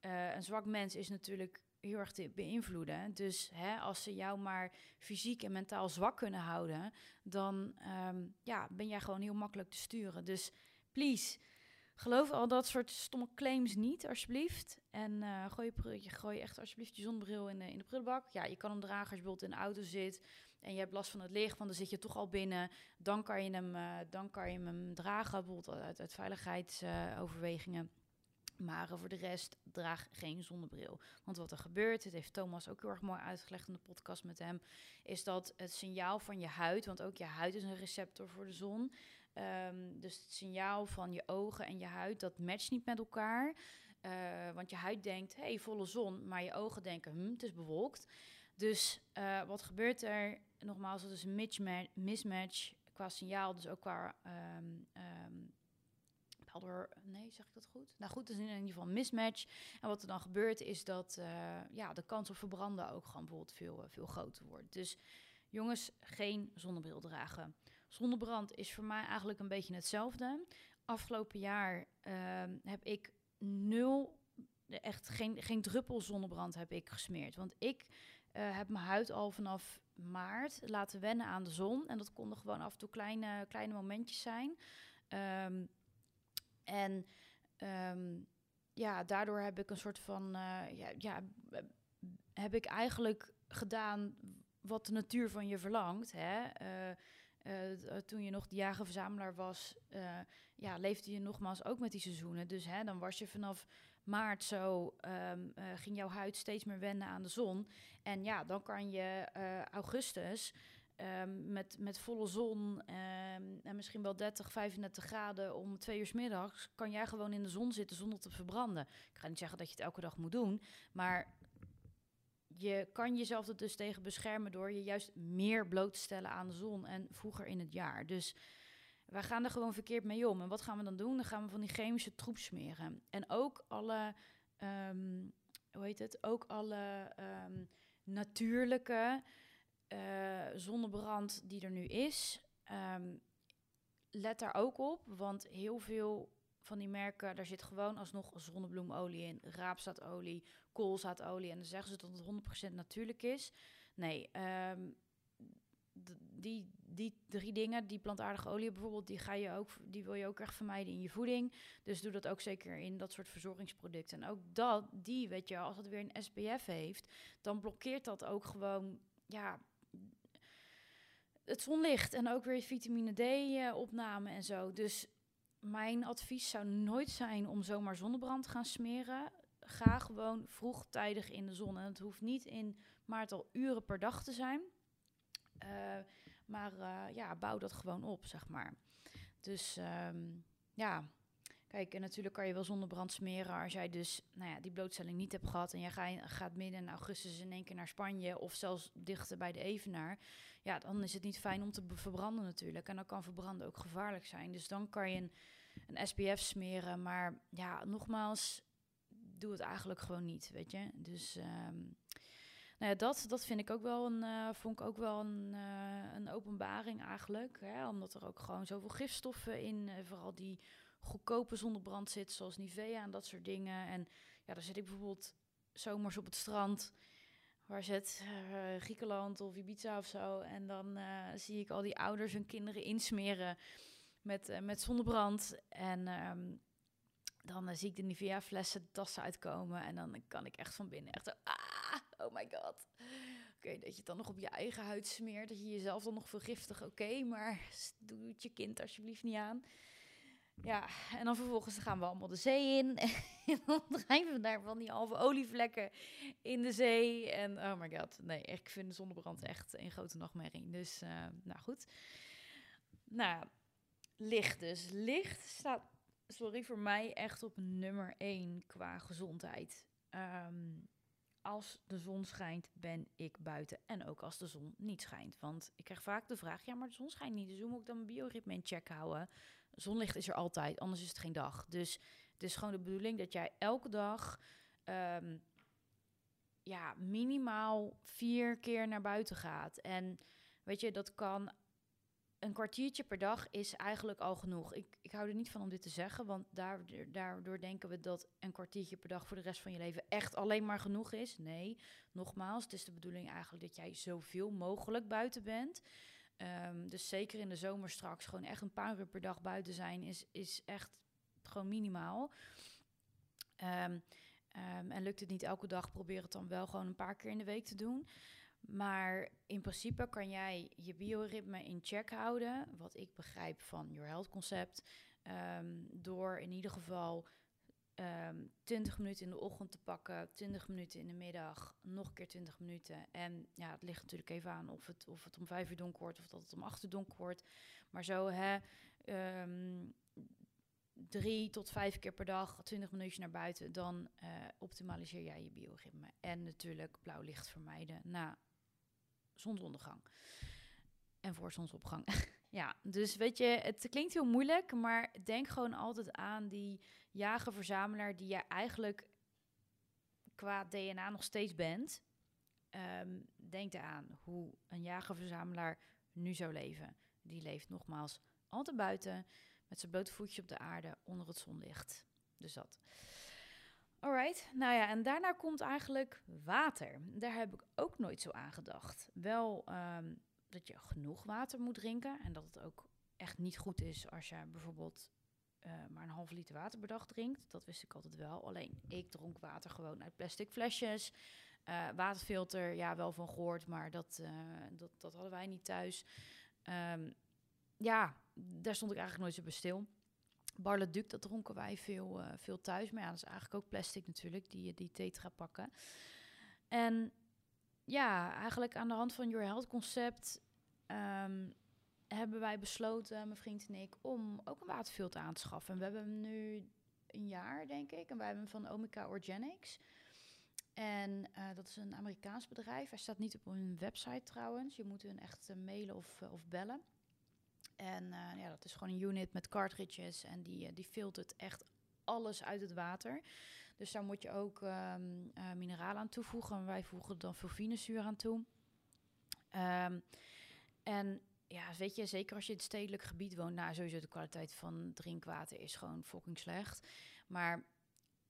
uh, een zwak mens is natuurlijk heel erg te beïnvloeden. Dus hè, als ze jou maar fysiek en mentaal zwak kunnen houden, dan um, ja, ben jij gewoon heel makkelijk te sturen. Dus please, geloof al dat soort stomme claims niet, alsjeblieft. En uh, gooi, je, gooi echt alsjeblieft je zonnebril in de, in de prullenbak. Ja, je kan hem dragen als je bijvoorbeeld in de auto zit en je hebt last van het licht, want dan zit je toch al binnen. Dan kan je hem, uh, dan kan je hem dragen, bijvoorbeeld uit, uit veiligheidsoverwegingen. Maar voor de rest, draag geen zonnebril. Want wat er gebeurt, dit heeft Thomas ook heel erg mooi uitgelegd in de podcast met hem, is dat het signaal van je huid, want ook je huid is een receptor voor de zon. Um, dus het signaal van je ogen en je huid, dat matcht niet met elkaar. Uh, want je huid denkt, hey, volle zon, maar je ogen denken, hm, het is bewolkt. Dus uh, wat gebeurt er? nogmaals, dat is een mismatch, qua signaal, dus ook qua um, um, nee, zeg ik dat goed? Nou goed, het is in ieder geval een mismatch. En wat er dan gebeurt is dat uh, ja, de kans op verbranden ook gewoon bijvoorbeeld veel, veel groter wordt. Dus jongens, geen zonnebril dragen. Zonnebrand is voor mij eigenlijk een beetje hetzelfde. Afgelopen jaar uh, heb ik nul, echt geen, geen druppel zonnebrand heb ik gesmeerd. Want ik uh, heb mijn huid al vanaf maart laten wennen aan de zon. En dat konden gewoon af en toe kleine, kleine momentjes zijn. Um, en um, ja, daardoor heb ik een soort van, uh, ja, ja, heb ik eigenlijk gedaan wat de natuur van je verlangt. Hè? Uh, uh, toen je nog de jager-verzamelaar was, ja, leefde je nogmaals ook met die seizoenen. Dus hè, dan was je vanaf maart zo, uh, ging jouw huid steeds meer wennen aan de zon. En ja, dan kan je augustus um, met, met volle zon um, en misschien wel 30, 35 graden om twee uur middags, kan jij gewoon in de zon zitten zonder te verbranden. Ik ga niet zeggen dat je het elke dag moet doen, maar je kan jezelf er dus tegen beschermen door je juist meer bloot te stellen aan de zon en vroeger in het jaar. Dus wij gaan er gewoon verkeerd mee om. En wat gaan we dan doen? Dan gaan we van die chemische troep smeren. En ook alle, um, hoe heet het? Ook alle natuurlijke uh, zonnebrand die er nu is. Um, let daar ook op, want heel veel van die merken, daar zit gewoon alsnog zonnebloemolie in, raapzaadolie, koolzaadolie. En dan zeggen ze dat het 100% natuurlijk is. Nee, um, die, die drie dingen, die plantaardige olie bijvoorbeeld, die, ga je ook, die wil je ook echt vermijden in je voeding. Dus doe dat ook zeker in dat soort verzorgingsproducten. En ook dat, die, weet je, als het weer een SPF heeft, dan blokkeert dat ook gewoon, ja, het zonlicht en ook weer vitamine D-opname en zo. Dus mijn advies zou nooit zijn om zomaar zonnebrand te gaan smeren. Ga gewoon vroegtijdig in de zon. En het hoeft niet in maart al uren per dag te zijn. Uh, maar uh, ja, bouw dat gewoon op, zeg maar. Dus um, ja, kijk, en natuurlijk kan je wel zonnebrand smeren als jij dus nou ja, die blootstelling niet hebt gehad. En jij ga, gaat midden in augustus in één keer naar Spanje of zelfs dichter bij de Evenaar ja, dan is het niet fijn om te verbranden natuurlijk. En dan kan verbranden ook gevaarlijk zijn. Dus dan kan je een, een SPF smeren. Maar ja, nogmaals, doe het eigenlijk gewoon niet, weet je. Dus um, nou ja, dat, dat vind ik ook wel een, uh, vond ik ook wel een, uh, een openbaring eigenlijk. Hè? Omdat er ook gewoon zoveel gifstoffen in, uh, vooral die goedkope zonnebrand zit, zoals Nivea en dat soort dingen. En ja, daar zit ik bijvoorbeeld zomers op het strand waar zit uh, Griekenland of Ibiza of zo. En dan uh, zie ik al die ouders hun kinderen insmeren met, uh, met zonnebrand. En um, dan zie ik de Nivea flessen tassen uitkomen. En dan kan ik echt van binnen echt ah, oh my god. Oké, dat je het dan nog op je eigen huid smeert. Dat je jezelf dan nog vergiftigt. Oké, okay, maar doe het je kind alsjeblieft niet aan. Ja, en dan vervolgens gaan we allemaal de zee in. en dan drijven we daar van die halve olievlekken in de zee. En oh my god, nee, ik vind zonnebrand echt een grote nachtmerrie. Dus, uh, nou goed. Nou, licht dus. Licht staat, sorry, voor mij echt op nummer één qua gezondheid. Um, als de zon schijnt, ben ik buiten. En ook als de zon niet schijnt. Want ik krijg vaak de vraag: ja, maar de zon schijnt niet. Dus hoe moet ik dan mijn bioritme in check houden? Zonlicht is er altijd, anders is het geen dag. Dus het is gewoon de bedoeling dat jij elke dag um, ja, minimaal vier keer naar buiten gaat. En weet je, dat kan een kwartiertje per dag is eigenlijk al genoeg. Ik, ik hou er niet van om dit te zeggen, want daardoor, denken we dat een kwartiertje per dag voor de rest van je leven echt alleen maar genoeg is. Nee, nogmaals, het is de bedoeling eigenlijk dat jij zoveel mogelijk buiten bent. Um, dus zeker in de zomer straks gewoon echt een paar uur per dag buiten zijn is, is echt gewoon minimaal. Um, um, en lukt het niet elke dag, probeer het dan wel gewoon een paar keer in de week te doen. Maar in principe kan jij je bioritme in check houden, wat ik begrijp van Your Health concept, door in ieder geval um, ehm, 20 minuten in de ochtend te pakken, 20 minuten in de middag, nog een keer 20 minuten. En ja, het ligt natuurlijk even aan of het, of het om 5 uur donker wordt of dat het om 8 uur donker wordt. Maar zo, hè, um, drie tot vijf keer per dag, 20 minuutjes naar buiten, dan uh, optimaliseer jij je bioritme. En natuurlijk blauw licht vermijden. Nou, zonsondergang. En voor zonsopgang. ja, dus weet je, het klinkt heel moeilijk, maar denk gewoon altijd aan die jager-verzamelaar die je eigenlijk qua DNA nog steeds bent. Ehm, denk eraan hoe een jager-verzamelaar nu zou leven. Die leeft nogmaals altijd buiten, met zijn blote voetje op de aarde, onder het zonlicht. Dus dat. Alright, nou ja, en daarna komt eigenlijk water. Daar heb ik ook nooit zo aan gedacht. Wel ehm, dat je genoeg water moet drinken en dat het ook echt niet goed is als je bijvoorbeeld uh, maar een half liter water per dag drinkt. Dat wist ik altijd wel. Alleen ik dronk water gewoon uit plastic flesjes. Uh, waterfilter, ja, wel van gehoord, maar dat, uh, dat, dat hadden wij niet thuis. Um, ja, daar stond ik eigenlijk nooit zo bij stil. Barleduc, dat dronken wij veel, uh, veel thuis. Maar ja, dat is eigenlijk ook plastic natuurlijk, die, die tetra pakken. En ja, eigenlijk aan de hand van Your Health concept um, hebben wij besloten, mijn vriend en ik, om ook een waterfilter aan te schaffen. En we hebben hem nu een jaar, denk ik. En wij hebben hem van Omica Organics. En uh, dat is een Amerikaans bedrijf. Hij staat niet op hun website trouwens. Je moet hun echt mailen of, of bellen. En ja, dat is gewoon een unit met cartridges. En die, die filtert echt alles uit het water. Dus daar moet je ook um, mineralen aan toevoegen. Wij voegen dan fulvinezuur aan toe. Um, en ja, weet je, zeker als je in het stedelijk gebied woont, nou sowieso de kwaliteit van drinkwater is gewoon fucking slecht. Maar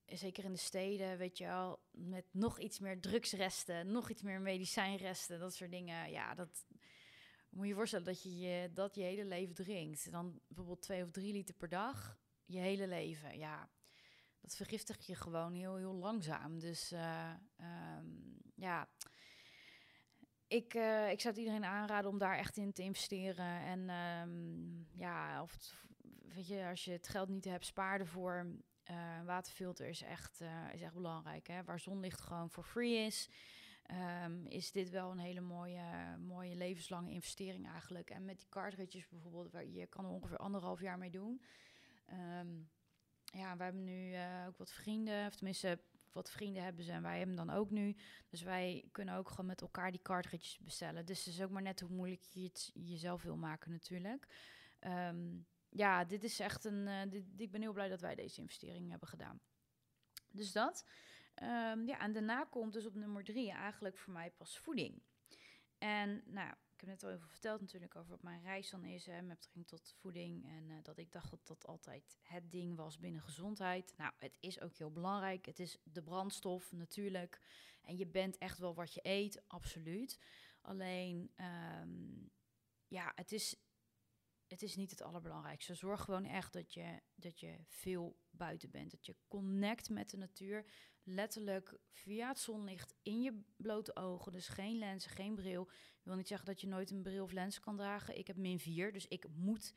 zeker in de steden, weet je wel, met nog iets meer drugsresten, nog iets meer medicijnresten, dat soort dingen. Ja, dat moet je voorstellen dat je, je dat je hele leven drinkt. Dan bijvoorbeeld twee of drie liter per dag, je hele leven. Ja, dat vergiftigt je gewoon heel, heel langzaam. Dus uh, um, ja ik, uh, ik zou het iedereen aanraden om daar echt in te investeren. En um, ja, of weet je, als je het geld niet hebt, spaar ervoor. Uh, waterfilter is echt, is echt belangrijk. Hè? Waar zonlicht gewoon voor free is, um, is dit wel een hele mooie, mooie levenslange investering eigenlijk. En met die cartridges bijvoorbeeld, waar je kan er ongeveer anderhalf jaar mee doen. Um, ja, we hebben nu ook wat vrienden, of tenminste wat vrienden hebben ze en wij hebben dan ook nu. Dus wij kunnen ook gewoon met elkaar die cartridges bestellen. Dus het is ook maar net hoe moeilijk je het jezelf wil maken natuurlijk. Um, ja, dit is echt een... Uh, dit, ik ben heel blij dat wij deze investering hebben gedaan. Dus dat. Um, ja, en daarna komt dus op nummer drie eigenlijk voor mij pas voeding. En nou, heb net al even verteld natuurlijk over wat mijn reis dan is hè, met betrekking tot voeding. En uh, dat ik dacht dat dat altijd het ding was binnen gezondheid. Nou, het is ook heel belangrijk. Het is de brandstof natuurlijk. En je bent echt wel wat je eet, absoluut. Alleen, um, ja, het is, het is niet het allerbelangrijkste. Zorg gewoon echt dat je, dat je veel buiten bent. Dat je connect met de natuur letterlijk via het zonlicht in je blote ogen. Dus geen lens, geen bril. Ik wil niet zeggen dat je nooit een bril of lens kan dragen. Ik heb min 4, dus ik moet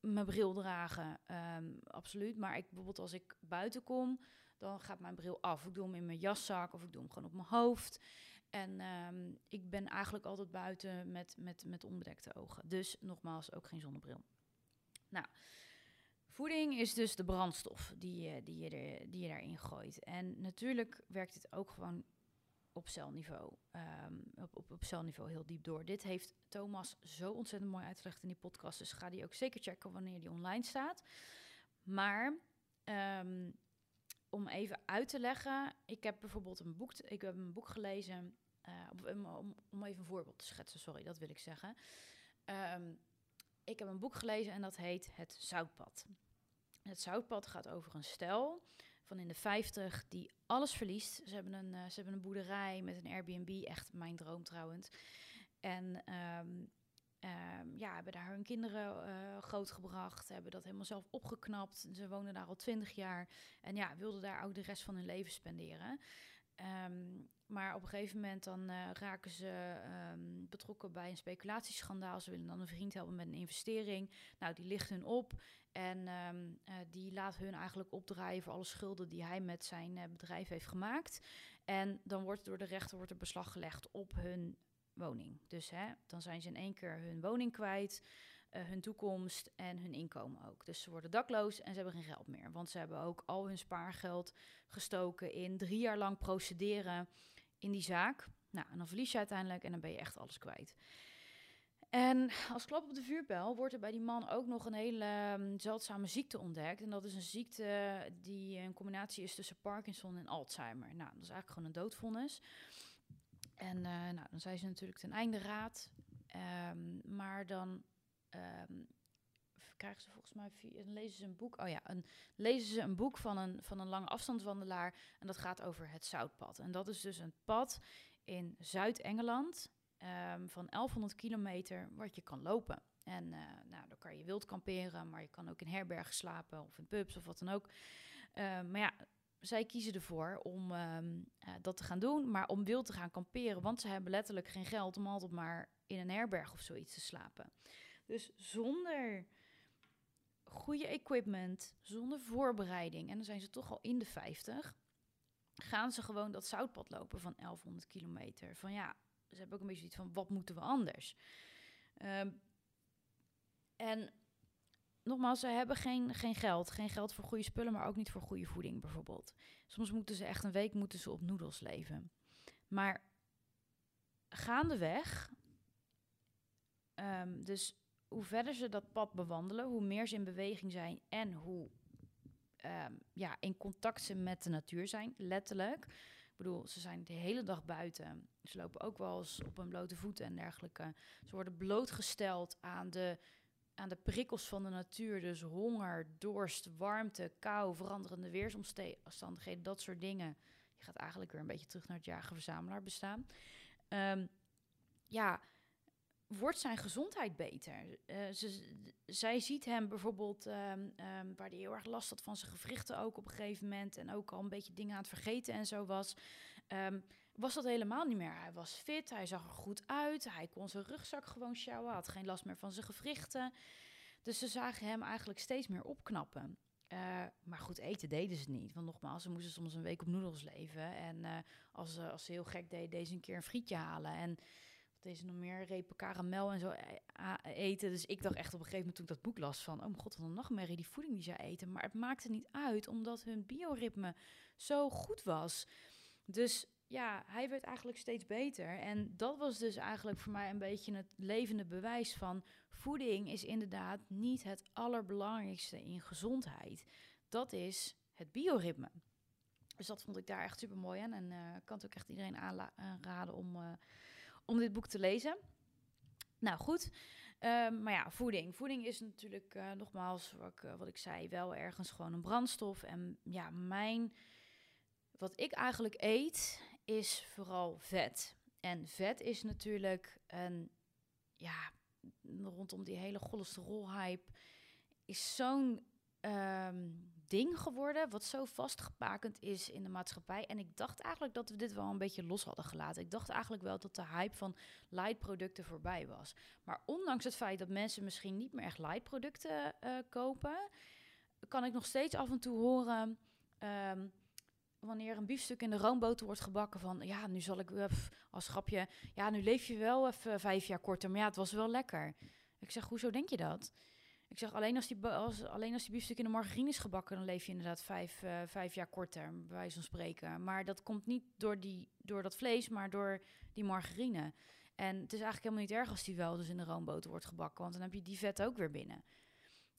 mijn bril dragen. Um, absoluut. Maar ik, bijvoorbeeld als ik buiten kom, dan gaat mijn bril af. Ik doe hem in mijn jaszak of ik doe hem gewoon op mijn hoofd. En um, ik ben eigenlijk altijd buiten met, met, met onbedekte ogen. Dus nogmaals, ook geen zonnebril. Nou, Voeding is dus de brandstof die je, die je, die je daarin gooit. En natuurlijk werkt het ook gewoon op celniveau. Um, op, op, op celniveau heel diep door. Dit heeft Thomas zo ontzettend mooi uitgelegd in die podcast. Dus ga die ook zeker checken wanneer die online staat. Maar um, om even uit te leggen. Ik heb bijvoorbeeld een boek, ik heb een boek gelezen. Uh, om, om, even een voorbeeld te schetsen, sorry, dat wil ik zeggen. Um, ik heb een boek gelezen en dat heet Het Zoutpad. Het zoutpad gaat over een stel van in de 50 die alles verliest. Ze hebben een, uh, ze hebben een boerderij met een Airbnb, echt mijn droom trouwens. En um, um, ja, hebben daar hun kinderen uh, grootgebracht, hebben dat helemaal zelf opgeknapt. Ze wonen daar al 20 jaar en ja, wilden daar ook de rest van hun leven spenderen. Um, maar op een gegeven moment dan uh, raken ze um, betrokken bij een speculatieschandaal. Ze willen dan een vriend helpen met een investering. Nou, die ligt hun op en um, uh, die laat hun eigenlijk opdraaien voor alle schulden die hij met zijn uh, bedrijf heeft gemaakt. En dan wordt door de rechter wordt er beslag gelegd op hun woning. Dus hè, dan zijn ze in één keer hun woning kwijt hun toekomst en hun inkomen ook. Dus ze worden dakloos en ze hebben geen geld meer. Want ze hebben ook al hun spaargeld gestoken in drie jaar lang procederen in die zaak. Nou, en dan verlies je uiteindelijk en dan ben je echt alles kwijt. En als klap op de vuurbel wordt er bij die man ook nog een hele um, zeldzame ziekte ontdekt. En dat is een ziekte die een combinatie is tussen Parkinson en Alzheimer. Nou, dat is eigenlijk gewoon een doodvonnis. En uh, nou, dan zijn ze natuurlijk ten einde raad. Um, maar dan um, krijgen ze volgens mij, dan lezen ze een boek. Oh ja, een, lezen ze een boek van een, van een lange afstandswandelaar. En dat gaat over het zoutpad. En dat is dus een pad in Zuid-Engeland um, van 1100 kilometer wat je kan lopen. En uh, nou, dan kan je wild kamperen, maar je kan ook in herbergen slapen of in pubs of wat dan ook. Uh, maar ja, zij kiezen ervoor om uh, dat te gaan doen, maar om wild te gaan kamperen, want ze hebben letterlijk geen geld om altijd maar in een herberg of zoiets te slapen. Dus zonder goede equipment, zonder voorbereiding, en dan zijn ze toch al in de 50, gaan ze gewoon dat zoutpad lopen van 1100 kilometer. Van ja, ze hebben ook een beetje iets van, wat moeten we anders? Um, en nogmaals, ze hebben geen, geen geld. Geen geld voor goede spullen, maar ook niet voor goede voeding bijvoorbeeld. Soms moeten ze echt een week moeten ze op noedels leven. Maar gaandeweg, um, dus hoe verder ze dat pad bewandelen, hoe meer ze in beweging zijn en hoe um, ja, in contact ze met de natuur zijn, letterlijk. Ik bedoel, ze zijn de hele dag buiten. Ze lopen ook wel eens op hun blote voeten en dergelijke. Ze worden blootgesteld aan de, aan de prikkels van de natuur. Dus honger, dorst, warmte, kou, veranderende weersomstandigheden, dat soort dingen. Je gaat eigenlijk weer een beetje terug naar het jager-verzamelaar bestaan. Um, ja, wordt zijn gezondheid beter. Uh, ze, zij ziet hem bijvoorbeeld, um, um, waar hij heel erg last had van zijn gewrichten ook op een gegeven moment. En ook al een beetje dingen aan het vergeten en zo was. Um, was dat helemaal niet meer. Hij was fit, hij zag er goed uit. Hij kon zijn rugzak gewoon sjouwen, had geen last meer van zijn gewrichten. Dus ze zagen hem eigenlijk steeds meer opknappen. Uh, maar goed, eten deden ze niet. Want nogmaals, ze moesten soms een week op noedels leven. En uh, als, als ze heel gek deden, deze een keer een frietje halen. En deze nog meer repen karamel en zo e-, eten. Dus ik dacht echt op een gegeven moment toen ik dat boek las van... oh mijn god, wat een nachtmerrie, die voeding die zij eten. Maar het maakte niet uit, omdat hun bioritme zo goed was. Dus ja, hij werd eigenlijk steeds beter. En dat was dus eigenlijk voor mij een beetje het levende bewijs van... voeding is inderdaad niet het allerbelangrijkste in gezondheid. Dat is het bioritme. Dus dat vond ik daar echt super mooi aan. En uh, kan het ook echt iedereen aanraden om... om dit boek te lezen. Nou goed, um, maar ja, voeding. Voeding is natuurlijk uh, nogmaals, wat ik, uh, wat ik zei, wel ergens gewoon een brandstof. En ja, mijn, wat ik eigenlijk eet, is vooral vet. En vet is natuurlijk een, ja, rondom die hele cholesterol-hype, is zo'n um, ding geworden, wat zo vastgepakend is in de maatschappij. En ik dacht eigenlijk dat we dit wel een beetje los hadden gelaten. Ik dacht eigenlijk wel dat de hype van light producten voorbij was. Maar ondanks het feit dat mensen misschien niet meer echt light producten uh, kopen, kan ik nog steeds af en toe horen. Um, wanneer een biefstuk in de roomboter wordt gebakken van ja, nu zal ik uh, als grapje, ja, nu leef je wel even vijf jaar korter, maar ja, het was wel lekker. Ik zeg, hoezo denk je dat? Ik zeg, alleen als, die, als, alleen als die biefstuk in de margarine is gebakken, dan leef je inderdaad vijf, uh, vijf jaar korter, bij wijze van spreken. Maar dat komt niet door, die, door dat vlees, maar door die margarine. En het is eigenlijk helemaal niet erg als die wel dus in de roomboter wordt gebakken, want dan heb je die vet ook weer binnen.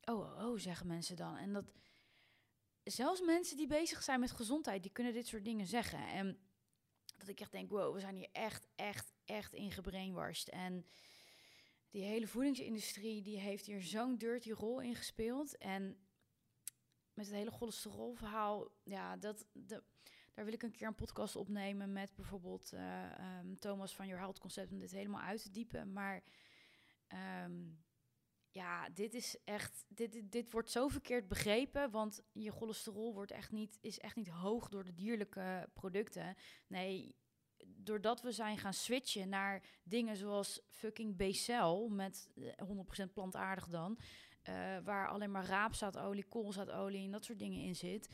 Oh, oh, oh, zeggen mensen dan. En dat, zelfs mensen die bezig zijn met gezondheid, die kunnen dit soort dingen zeggen. En dat ik echt denk, wow, we zijn hier echt, echt, echt in gebrainwashed. En die hele voedingsindustrie die heeft hier zo'n dirty rol in gespeeld. En met het hele cholesterolverhaal, ja, dat, de, daar wil ik een keer een podcast opnemen met bijvoorbeeld uh, um, Thomas van Your Health Concept om dit helemaal uit te diepen. Maar um, ja, dit is echt, dit, dit, dit, wordt zo verkeerd begrepen, want je cholesterol wordt echt niet, is echt niet hoog door de dierlijke producten. Nee, doordat we zijn gaan switchen naar dingen zoals fucking Becel met 100% eh, plantaardig dan, uh, waar alleen maar raapzaadolie, koolzaadolie en dat soort dingen in zit.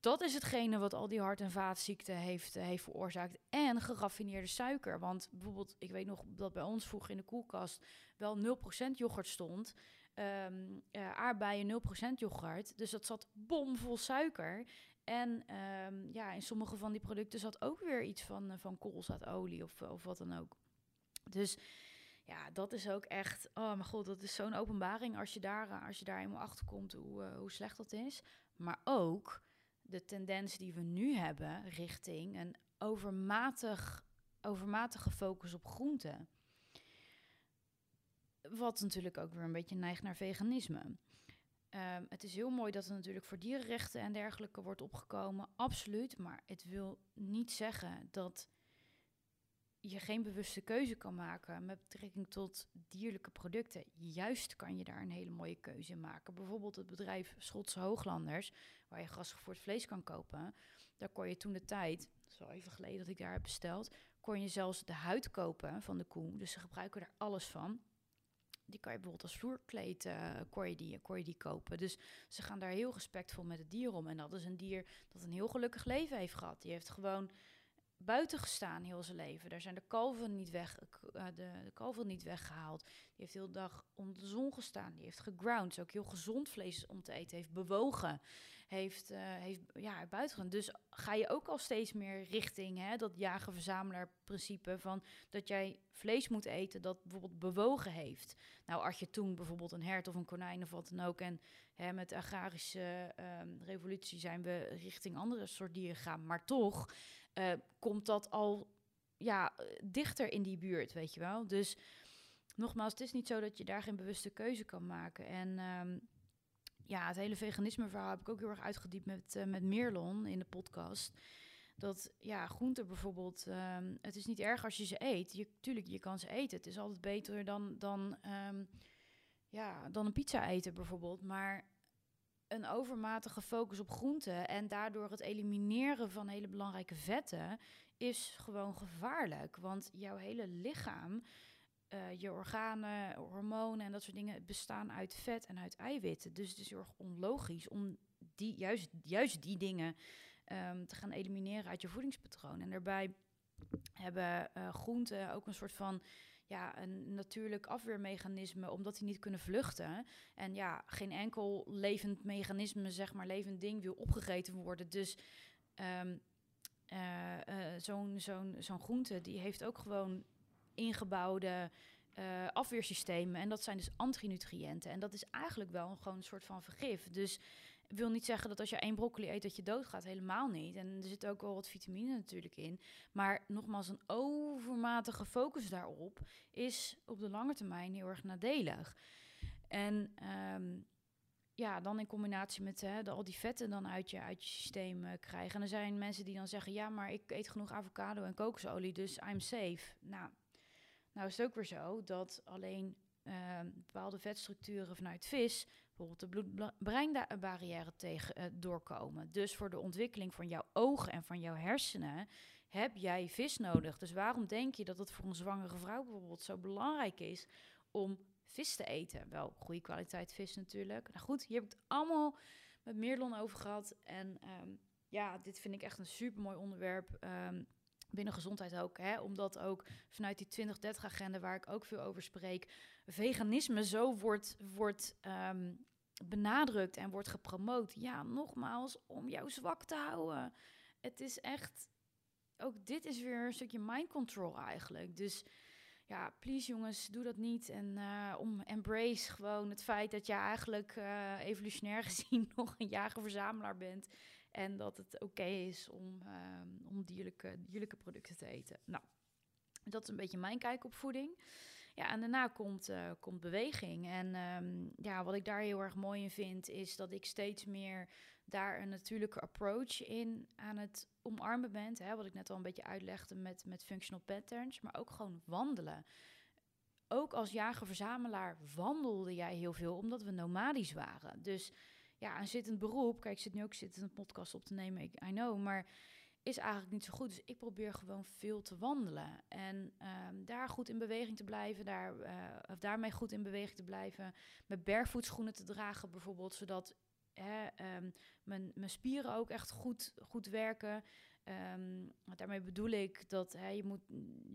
Dat is hetgene wat al die hart- en vaatziekten heeft, uh, heeft veroorzaakt. En geraffineerde suiker. Want bijvoorbeeld, ik weet nog dat bij ons vroeger in de koelkast wel 0% yoghurt stond. Uh, aardbeien 0% yoghurt. Dus dat zat bomvol suiker. En ehm, ja, in sommige van die producten zat ook weer iets van, uh, van koolzaadolie of, of wat dan ook. Dus ja, dat is ook echt, oh mijn god, dat is zo'n openbaring als je daar, eh, als je daar eenmaal achter komt hoe, hoe slecht dat is. Maar ook de tendens die we nu hebben richting een overmatig, overmatige focus op groenten. Wat natuurlijk ook weer een beetje neigt naar veganisme. Um, het is heel mooi dat er natuurlijk voor dierenrechten en dergelijke wordt opgekomen, absoluut. Maar het wil niet zeggen dat je geen bewuste keuze kan maken met betrekking tot dierlijke producten. Juist kan je daar een hele mooie keuze in maken. Bijvoorbeeld het bedrijf Schotse Hooglanders, waar je gasgevoerd vlees kan kopen. Daar kon je toen de tijd, wel even geleden dat ik daar heb besteld, kon je zelfs de huid kopen van de koe. Dus ze gebruiken er alles van. Die kan je bijvoorbeeld als vloerkleed uh, kon, je die, kon je die kopen. Dus ze gaan daar heel respectvol met het dier om. En dat is een dier dat een heel gelukkig leven heeft gehad. Die heeft gewoon buiten gestaan heel zijn leven. Daar zijn de kalven niet, weg, uh, de, de kalven niet weggehaald. Die heeft heel dag onder de zon gestaan. Die heeft geground. Ook heel gezond vlees om te eten. Heeft bewogen. Heeft, uh, heeft ja, buiten Dus ga je ook al steeds meer richting hè, dat jager-verzamelaar principe van dat jij vlees moet eten dat bijvoorbeeld bewogen heeft. Nou, als je toen bijvoorbeeld een hert of een konijn of wat dan ook en hè, met de agrarische uh, revolutie zijn we richting andere soort dieren gaan, maar toch uh, komt dat al ja, dichter in die buurt, weet je wel. Dus nogmaals, het is niet zo dat je daar geen bewuste keuze kan maken. En um, ja, het hele veganisme verhaal heb ik ook heel erg uitgediept met, uh, met Meerlon in de podcast. Dat ja, groenten bijvoorbeeld, um, het is niet erg als je ze eet. Je, tuurlijk, je kan ze eten. Het is altijd beter dan, dan, um, ja, dan een pizza eten bijvoorbeeld. Maar een overmatige focus op groenten en daardoor het elimineren van hele belangrijke vetten is gewoon gevaarlijk. Want jouw hele lichaam, uh, je organen, hormonen en dat soort dingen bestaan uit vet en uit eiwitten. Dus het is heel erg onlogisch om die, juist, juist die dingen um, te gaan elimineren uit je voedingspatroon. En daarbij hebben uh, groenten ook een soort van ja, een natuurlijk afweermechanisme, omdat die niet kunnen vluchten. En ja, geen enkel levend mechanisme, zeg maar, levend ding wil opgegeten worden. Dus uh, uh, zo'n zo'n zo'n groente, die heeft ook gewoon ingebouwde uh, afweersystemen. En dat zijn dus antinutriënten. En dat is eigenlijk wel gewoon een soort van vergif. Dus wil niet zeggen dat als je één broccoli eet dat je doodgaat. Helemaal niet. En er zit ook wel wat vitamine natuurlijk in. Maar nogmaals, een overmatige focus daarop is op de lange termijn heel erg nadelig. En um, ja, dan in combinatie met hè, de, al die vetten dan uit je, uit je systeem uh, krijgen. En er zijn mensen die dan zeggen, ja, maar ik eet genoeg avocado en kokosolie, dus I'm safe. Nou, nou is het ook weer zo dat alleen uh, bepaalde vetstructuren vanuit vis bijvoorbeeld de bloed-breinbarrière tegen uh, doorkomen. Dus voor de ontwikkeling van jouw ogen en van jouw hersenen heb jij vis nodig. Dus waarom denk je dat het voor een zwangere vrouw bijvoorbeeld zo belangrijk is om vis te eten? Wel, goede kwaliteit vis natuurlijk. Nou goed, hier heb ik het allemaal met Meerlon over gehad. En um, ja, dit vind ik echt een super mooi onderwerp. Um, binnen gezondheid ook, hè, omdat ook vanuit die 2030-agenda, waar ik ook veel over spreek, veganisme zo wordt, wordt um, benadrukt en wordt gepromoot. Ja, nogmaals, om jou zwak te houden. Het is echt, ook dit is weer een stukje mind control eigenlijk. Dus ja, please jongens, doe dat niet. En uh, om embrace gewoon het feit dat je eigenlijk uh, evolutionair gezien nog een jager-verzamelaar bent. En dat het oké is om, uh, om dierlijke, dierlijke producten te eten. Nou, dat is een beetje mijn kijk op voeding. Ja, en daarna komt, uh, komt beweging. En um, ja, wat ik daar heel erg mooi in vind, is dat ik steeds meer daar een natuurlijke approach in aan het omarmen ben. Hè, wat ik net al een beetje uitlegde met, met functional patterns, maar ook gewoon wandelen. Ook als jager-verzamelaar wandelde jij heel veel, omdat we nomadisch waren. Dus ja, een zittend beroep. Kijk, ik zit nu ook zitten een podcast op te nemen, ik, I know, maar is eigenlijk niet zo goed. Dus ik probeer gewoon veel te wandelen. En um, daar goed in beweging te blijven, daar, uh, of daarmee goed in beweging te blijven. Met barefootschoenen te dragen bijvoorbeeld, zodat hè, ehm, mijn, mijn spieren ook echt goed, goed werken. Ehm, daarmee bedoel ik dat hè, je, moet,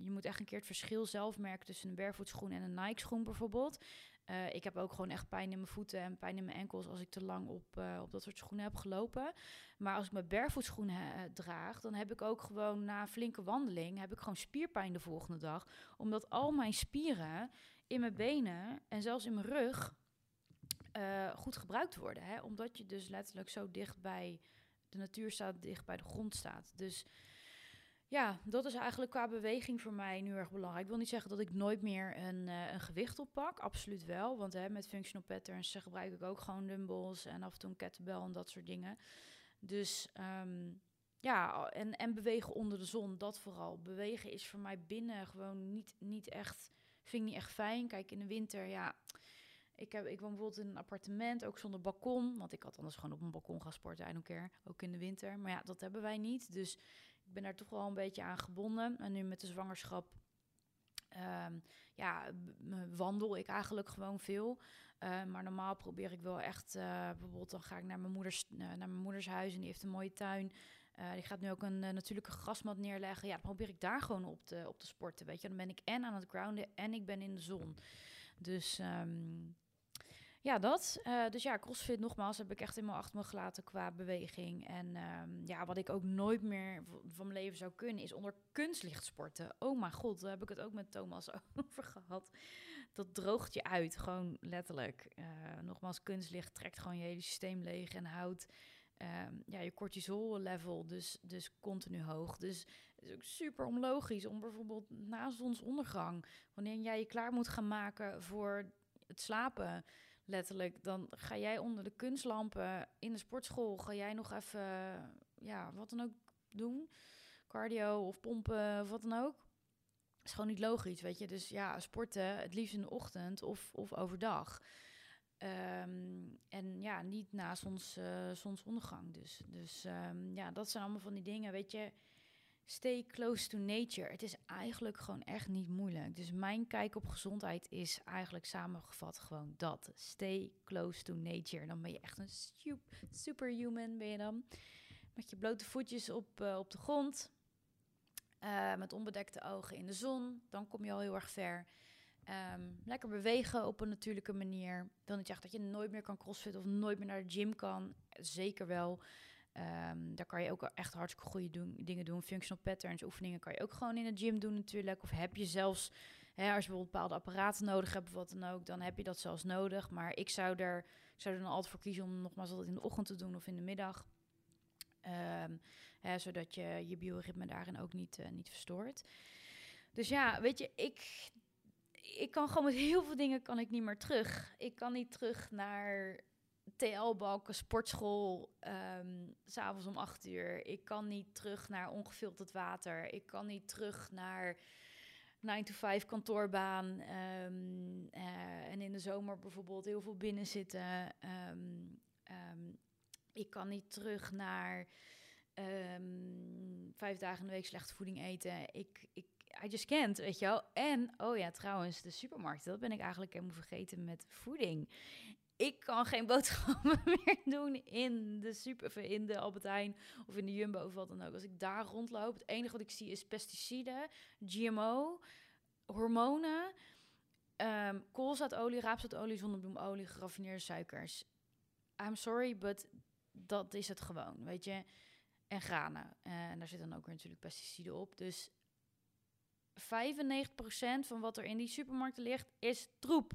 je moet echt een keer het verschil zelf merken tussen een barefoot en een Nike schoen bijvoorbeeld. Uh, ik heb ook gewoon echt pijn in mijn voeten en pijn in mijn enkels als ik te lang op, uh, op dat soort schoenen heb gelopen. Maar als ik mijn barefoot schoenen uh, draag, dan heb ik ook gewoon na een flinke wandeling heb ik gewoon spierpijn de volgende dag, omdat al mijn spieren in mijn benen en zelfs in mijn rug goed gebruikt worden, hè? omdat je dus letterlijk zo dicht bij de natuur staat, dicht bij de grond staat. Dus ja, dat is eigenlijk qua beweging voor mij nu erg belangrijk. Ik wil niet zeggen dat ik nooit meer een, uh, een gewicht oppak. Absoluut wel. Want hè, met functional patterns gebruik ik ook gewoon dumbbells en af en toe een kettlebell en dat soort dingen. Dus ehm, ja, en, en bewegen onder de zon, dat vooral. Bewegen is voor mij binnen gewoon niet, niet echt, vind ik niet echt fijn. Kijk, in de winter, ja, ik, heb, ik woon bijvoorbeeld in een appartement, ook zonder balkon. Want ik had anders gewoon op een balkon gaan sporten, I don't. Ook in de winter. Maar ja, dat hebben wij niet. Dus ik ben daar toch wel een beetje aan gebonden. En nu met de zwangerschap, um, ja, wandel ik eigenlijk gewoon veel. Uh, maar normaal probeer ik wel echt, uh, bijvoorbeeld dan ga ik naar mijn moeders, uh, naar mijn moeders huis en die heeft een mooie tuin. die gaat nu ook een natuurlijke grasmat neerleggen. Ja, dan probeer ik daar gewoon op te, op te sporten, weet je. Dan ben ik en aan het grounden en ik ben in de zon. Dus um, ja, dat. Uh, dus ja, CrossFit nogmaals heb ik echt helemaal achter me gelaten qua beweging. En um, ja, wat ik ook nooit meer van mijn leven zou kunnen, is onder kunstlicht sporten. Oh mijn god, daar heb ik het ook met Thomas over gehad. Dat droogt je uit, gewoon letterlijk. Uh, nogmaals, kunstlicht trekt gewoon je hele systeem leeg en houdt um, ja, je cortisol level dus, dus continu hoog. Dus het is ook super onlogisch om bijvoorbeeld na zonsondergang, wanneer jij je klaar moet gaan maken voor het slapen letterlijk, dan ga jij onder de kunstlampen in de sportschool, ga jij nog even, ja, wat dan ook doen, cardio of pompen of wat dan ook. is gewoon niet logisch, weet je. Dus ja, sporten het liefst in de ochtend of, of overdag. Um, en ja, niet na zons, uh, zonsondergang dus. Dus um, ja, dat zijn allemaal van die dingen, weet je stay close to nature. Het is eigenlijk gewoon echt niet moeilijk. Dus mijn kijk op gezondheid is eigenlijk samengevat gewoon dat. Stay close to nature. Dan ben je echt een superhuman, ben je dan. Met je blote voetjes op, uh, op de grond. Uh, met onbedekte ogen in de zon. Dan kom je al heel erg ver. Um, lekker bewegen op een natuurlijke manier. Wil niet zeggen dat je nooit meer kan crossfit of nooit meer naar de gym kan. Zeker wel. Um, daar kan je ook echt hartstikke goede dingen doen. Functional patterns, oefeningen kan je ook gewoon in de gym doen natuurlijk. Of heb je zelfs, hè, als je bijvoorbeeld bepaalde apparaten nodig hebt of wat dan ook, dan heb je dat zelfs nodig. Maar ik zou er, zou er dan altijd voor kiezen om nogmaals altijd in de ochtend te doen of in de middag. Um, hè, zodat je je bioritme daarin ook niet, uh, niet verstoort. Dus ja, weet je, ik, ik kan gewoon met heel veel dingen kan ik niet meer terug. Ik kan niet terug naar TL-balken, sportschool, um, s'avonds om acht uur. Ik kan niet terug naar ongefilterd water. Ik kan niet terug naar 9 to 5 kantoorbaan. Um, uh, en in de zomer bijvoorbeeld heel veel binnen zitten. Um, ik kan niet terug naar vijf dagen in de week slechte voeding eten. Ik, ik, I just can't, weet je wel. En, oh ja, trouwens, de supermarkt. Dat ben ik eigenlijk helemaal vergeten met voeding ik kan geen boodschappen meer doen in de super, in de Albert Heijn of in de Jumbo of wat dan ook. Als ik daar rondloop, het enige wat ik zie is pesticiden, GMO, hormonen, um, koolzaadolie, raapzaadolie, zonnebloemolie, geraffineerde suikers. I'm sorry, but dat is het gewoon, weet je. En granen. En daar zitten dan ook weer natuurlijk pesticiden op. Dus 95% van wat er in die supermarkten ligt, is troep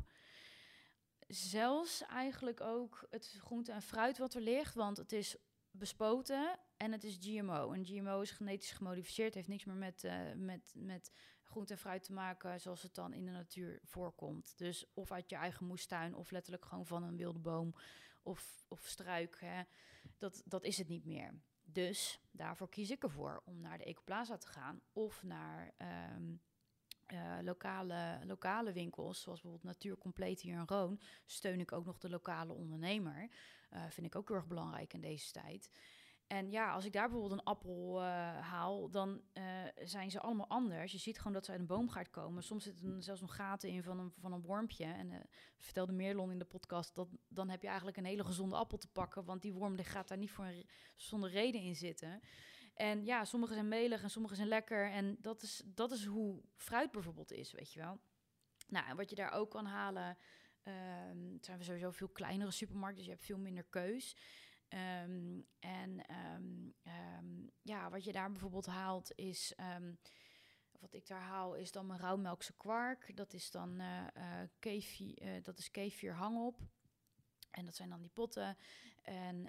zelfs eigenlijk ook het groente en fruit wat er ligt, want het is bespoten en het is GMO. En GMO is genetisch gemodificeerd, heeft niks meer met, uh, met, met groente en fruit te maken zoals het dan in de natuur voorkomt. Dus of uit je eigen moestuin of letterlijk gewoon van een wilde boom of, of struik. Hè. Dat, dat is het niet meer. Dus daarvoor kies ik ervoor om naar de Ecoplaza te gaan of naar um, uh, lokale, lokale winkels, zoals bijvoorbeeld Natuur Compleet hier in Roon, steun ik ook nog de lokale ondernemer. Uh, vind ik ook heel erg belangrijk in deze tijd. En ja, als ik daar bijvoorbeeld een appel eh, haal, dan zijn ze allemaal anders. Je ziet gewoon dat ze uit een boomgaard komen. Soms zitten er zelfs nog gaten in van een, van een wormpje. En vertelde Meerlon in de podcast dat dan heb je eigenlijk een hele gezonde appel te pakken. Want die worm die gaat daar niet voor een, zonder reden in zitten. En ja, sommige zijn melig en sommige zijn lekker. En dat is, dat is hoe fruit bijvoorbeeld is, weet je wel. Nou, en wat je daar ook kan halen, het zijn sowieso veel kleinere supermarkten, dus je hebt veel minder keus. Um, en um, ja, wat je daar bijvoorbeeld haalt is, wat ik daar haal is dan mijn rauwmelkse kwark. Dat is dan uh, dat is kefir hangop. En dat zijn dan die potten. En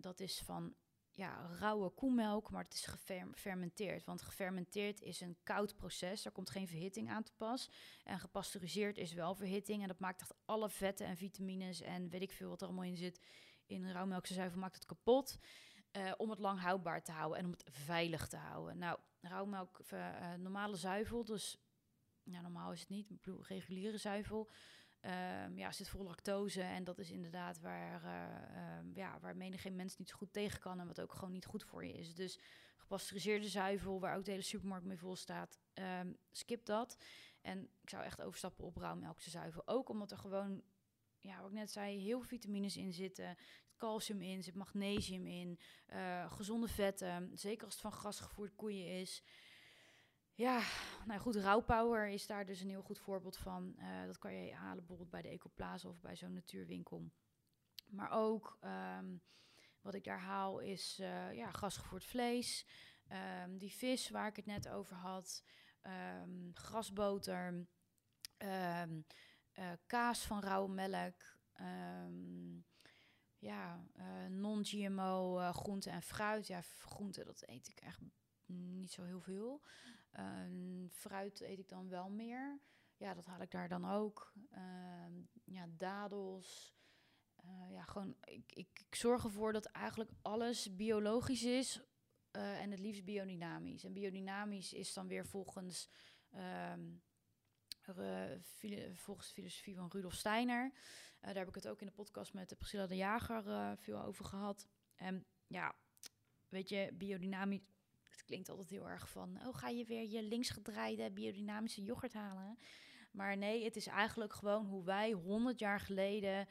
dat is van ja, rauwe koemelk, maar het is gefermenteerd. Want gefermenteerd is een koud proces, daar komt geen verhitting aan te pas. En gepasteuriseerd is wel verhitting. En dat maakt echt alle vetten en vitamines en weet ik veel wat er allemaal in zit in rauwmelkse zuivel maakt het kapot. Uh, om het lang houdbaar te houden en om het veilig te houden. Nou, rauwmelk, uh, normale zuivel, dus ja, normaal is het niet, reguliere zuivel. Um, ja, zit vol lactose en dat is inderdaad waar, uh, ja, waar menige mens niet zo goed tegen kan en wat ook gewoon niet goed voor je is. Dus gepasteuriseerde zuivel, waar ook de hele supermarkt mee vol staat, um, skip dat. En ik zou echt overstappen op rauwmelkse zuivel. Ook omdat er gewoon ja, wat ik net zei, heel veel vitamines in zitten. Calcium in, zit magnesium in, uh, gezonde vetten. Zeker als het van grasgevoerd koeien is. Ja, nou goed, Rauwpower is daar dus een heel goed voorbeeld van. Uh, dat kan je halen bijvoorbeeld bij de Ecoplaza of bij zo'n natuurwinkel. Maar ook um, wat ik daar haal is uh, ja, grasgevoerd vlees. Um, die vis waar ik het net over had. Um, grasboter. Uh, kaas van rauwe melk. Ja, non-GMO uh, groente en fruit. Ja, groente, dat eet ik echt niet zo heel veel. Uh, fruit eet ik dan wel meer. Ja, dat haal ik daar dan ook. ja, dadels. ja, gewoon, ik, ik, ik, zorg ervoor dat eigenlijk alles biologisch is. en het liefst biodynamisch. En biodynamisch is dan weer volgens... Uh, volgens de filosofie van Rudolf Steiner. Uh, daar heb ik het ook in de podcast met Priscilla de Jager veel over gehad. En ja, weet je, biodynamisch, klinkt altijd heel erg van... oh, ga je weer je linksgedraaide biodynamische yoghurt halen? Maar nee, het is eigenlijk gewoon hoe wij 100 jaar geleden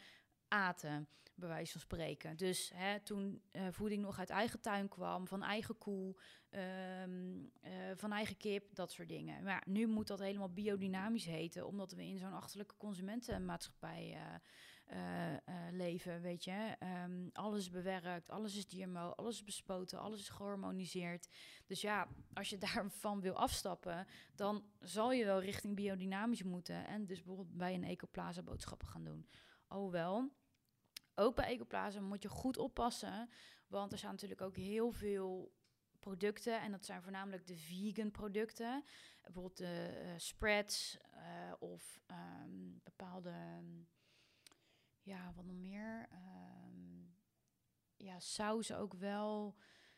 aten, bij wijze van spreken. Dus hè, toen uh, voeding nog uit eigen tuin kwam, van eigen koe, um, uh, van eigen kip, dat soort dingen. Maar nu moet dat helemaal biodynamisch heten, omdat we in zo'n achterlijke consumentenmaatschappij uh, leven, weet je. Um, alles bewerkt, alles is GMO, alles is bespoten, alles is gehormoniseerd. Dus ja, als je daarvan wil afstappen, dan zal je wel richting biodynamisch moeten. En dus bijvoorbeeld bij een ecoplaza boodschappen gaan doen. Oh wel, ook bij Ecoplaza moet je goed oppassen. Want er zijn natuurlijk ook heel veel producten. En dat zijn voornamelijk de vegan producten. Bijvoorbeeld de uh, spreads of um, bepaalde... Ja, wat nog meer? Um, ja, saus ook wel.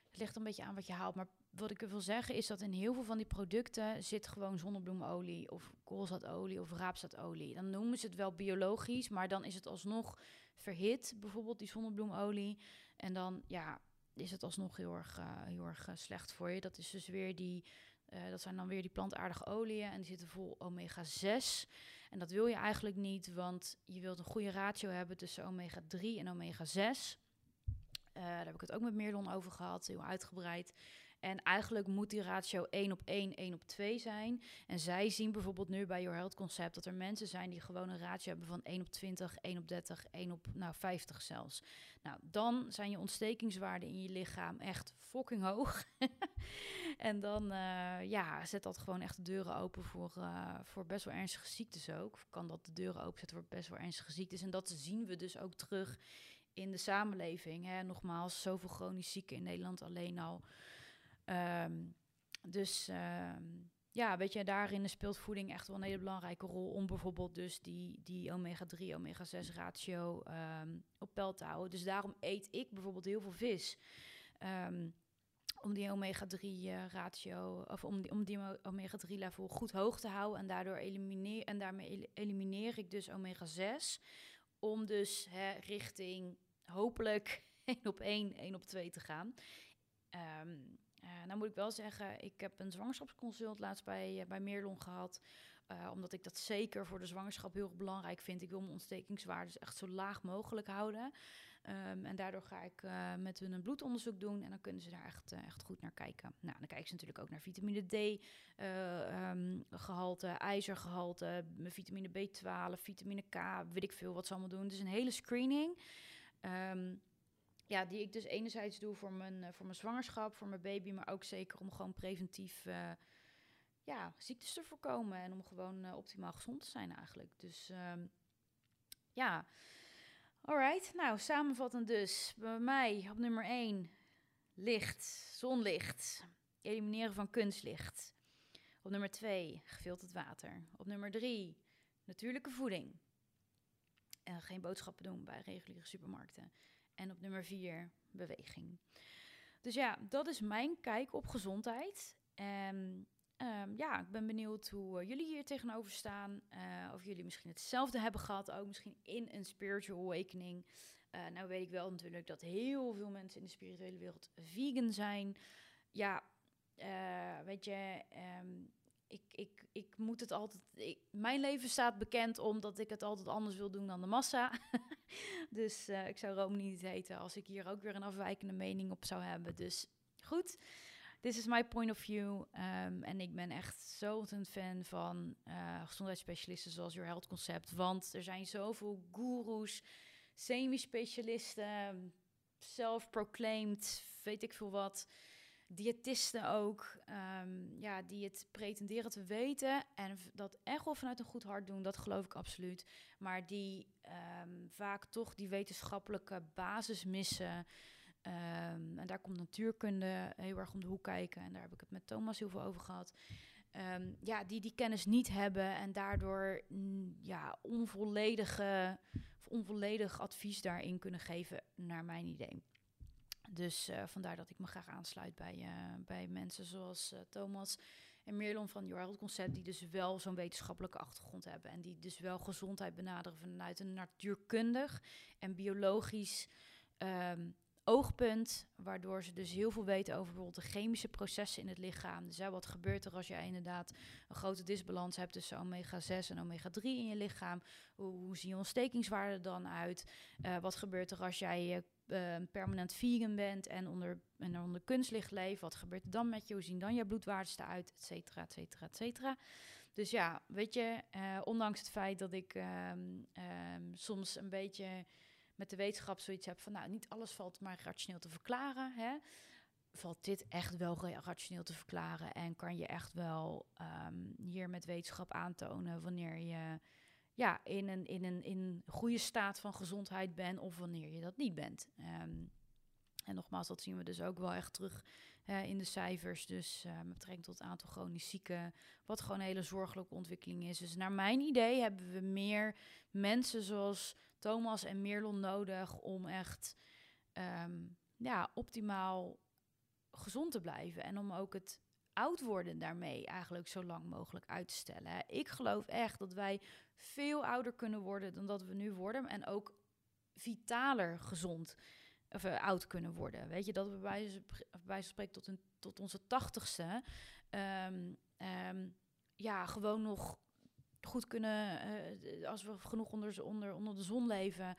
Het ligt een beetje aan wat je haalt. Maar wat ik wil zeggen is dat in heel veel van die producten zit gewoon zonnebloemolie of koolzaadolie of raapzaadolie. Dan noemen ze het wel biologisch, maar dan is het alsnog verhit, bijvoorbeeld die zonnebloemolie. En dan ja, is het alsnog heel erg, uh, heel erg uh, slecht voor je. Dat is dus weer die, uh, dat zijn dan weer die plantaardige oliën en die zitten vol omega 6. En dat wil je eigenlijk niet, want je wilt een goede ratio hebben tussen omega 3 en omega 6. daar heb ik het ook met Meerlon over gehad, heel uitgebreid. En eigenlijk moet die ratio 1 op 1, 1 op 2 zijn. En zij zien bijvoorbeeld nu bij Your Health Concept dat er mensen zijn die gewoon een ratio hebben van 1 op 20, 1 op 30, 1 op nou, 50 zelfs. Nou, dan zijn je ontstekingswaarden in je lichaam echt fucking hoog. en dan uh, ja, zet dat gewoon echt de deuren open voor, uh, voor best wel ernstige ziektes ook. Of kan dat de deuren openzetten voor best wel ernstige ziektes. En dat zien we dus ook terug in de samenleving. Hè. Nogmaals, zoveel chronisch zieken in Nederland alleen al. Um, dus um, ja, weet je, daarin speelt voeding echt wel een hele belangrijke rol om bijvoorbeeld dus die, die omega-3, omega-6 ratio um, op peil te houden. Dus daarom eet ik bijvoorbeeld heel veel vis. om die omega-3 uh, ratio, of om die, om die omega-3 level goed hoog te houden. En daardoor elimineer, en daarmee elimineer ik dus omega-6. Om dus hè, richting hopelijk één op één, één op twee te gaan. Um, nou moet ik wel zeggen, ik heb een zwangerschapsconsult laatst bij, bij Meerlon gehad. Uh, omdat ik dat zeker voor de zwangerschap heel belangrijk vind. Ik wil mijn ontstekingswaardes echt zo laag mogelijk houden. Um, en daardoor ga ik uh, met hun een bloedonderzoek doen. En dan kunnen ze daar echt, uh, echt goed naar kijken. Nou, dan kijken ze natuurlijk ook naar vitamine D um, gehalte, ijzergehalte, vitamine B12, vitamine K, weet ik veel wat ze allemaal doen. Dus een hele screening. Um, ja, die ik dus enerzijds doe voor mijn, voor mijn zwangerschap, voor mijn baby, maar ook zeker om gewoon preventief ja, ziektes te voorkomen en om gewoon uh, optimaal gezond te zijn eigenlijk. Dus um, ja, alright. Nou, samenvattend dus. Bij mij op nummer 1 licht, zonlicht, elimineren van kunstlicht. Op nummer 2 gefilterd water. Op nummer 3 natuurlijke voeding. En geen boodschappen doen bij reguliere supermarkten. En op nummer 4 beweging. Dus ja, dat is mijn kijk op gezondheid. En Um, ja, ik ben benieuwd hoe uh, jullie hier tegenover staan. Uh, of jullie misschien hetzelfde hebben gehad, ook misschien in een spiritual awakening. Uh, nou weet ik wel natuurlijk dat heel veel mensen in de spirituele wereld vegan zijn. Ja, weet je, um, ik, ik, ik moet het altijd. Mijn leven staat bekend omdat ik het altijd anders wil doen dan de massa. dus ik zou Rome niet heten als ik hier ook weer een afwijkende mening op zou hebben. Dus goed this is my point of view. Um, en ik ben echt zo een fan van uh, gezondheidsspecialisten zoals Your Health Concept. Want er zijn zoveel gurus, semi-specialisten, self-proclaimed, weet ik veel wat. Diëtisten ook, um, ja, die het pretenderen te weten en dat echt wel vanuit een goed hart doen, dat geloof ik absoluut. Maar die um, vaak toch die wetenschappelijke basis missen. Um, en daar komt natuurkunde heel erg om de hoek kijken. En daar heb ik het met Thomas heel veel over gehad. Ja, die die kennis niet hebben en daardoor ja, onvolledige, of onvolledig advies daarin kunnen geven, naar mijn idee. Dus uh, vandaar dat ik me graag aansluit bij, uh, bij mensen zoals uh, Thomas en Merlon van Your Health Concept, die dus wel zo'n wetenschappelijke achtergrond hebben. En die dus wel gezondheid benaderen vanuit een natuurkundig en biologisch um, oogpunt, waardoor ze dus heel veel weten over bijvoorbeeld de chemische processen in het lichaam. Dus wat gebeurt er als je inderdaad een grote disbalans hebt tussen omega-6 en omega-3 in je lichaam? Hoe, zien je ontstekingswaarden dan uit? Uh, wat gebeurt er als jij uh, permanent vegan bent en onder, en onder kunstlicht leeft? Wat gebeurt er dan met je? Hoe zien dan je bloedwaardes eruit? Et cetera, et cetera, et cetera. Dus ja, weet je, ondanks het feit dat ik um, um, soms een beetje met de wetenschap zoiets heb van, nou, niet alles valt maar rationeel te verklaren. Hè? Valt dit echt wel rationeel te verklaren en kan je echt wel um, hier met wetenschap aantonen wanneer je ja, in een, in een in goede staat van gezondheid bent of wanneer je dat niet bent. Um, en nogmaals, dat zien we dus ook wel echt terug in de cijfers. Dus uh, met betrekking tot aantal chronisch zieken, wat gewoon een hele zorgelijke ontwikkeling is. Dus naar mijn idee hebben we meer mensen zoals Thomas en Merlon nodig om echt um, ja, optimaal gezond te blijven. En om ook het oud worden daarmee eigenlijk zo lang mogelijk uit te stellen. Ik geloof echt dat wij veel ouder kunnen worden dan dat we nu worden. En ook vitaler gezond of uh, oud kunnen worden. Weet je, dat we bij, bij spreken tot, tot onze tachtigste um, um, ja, gewoon nog goed kunnen, uh, als we genoeg onder, onder, onder de zon leven,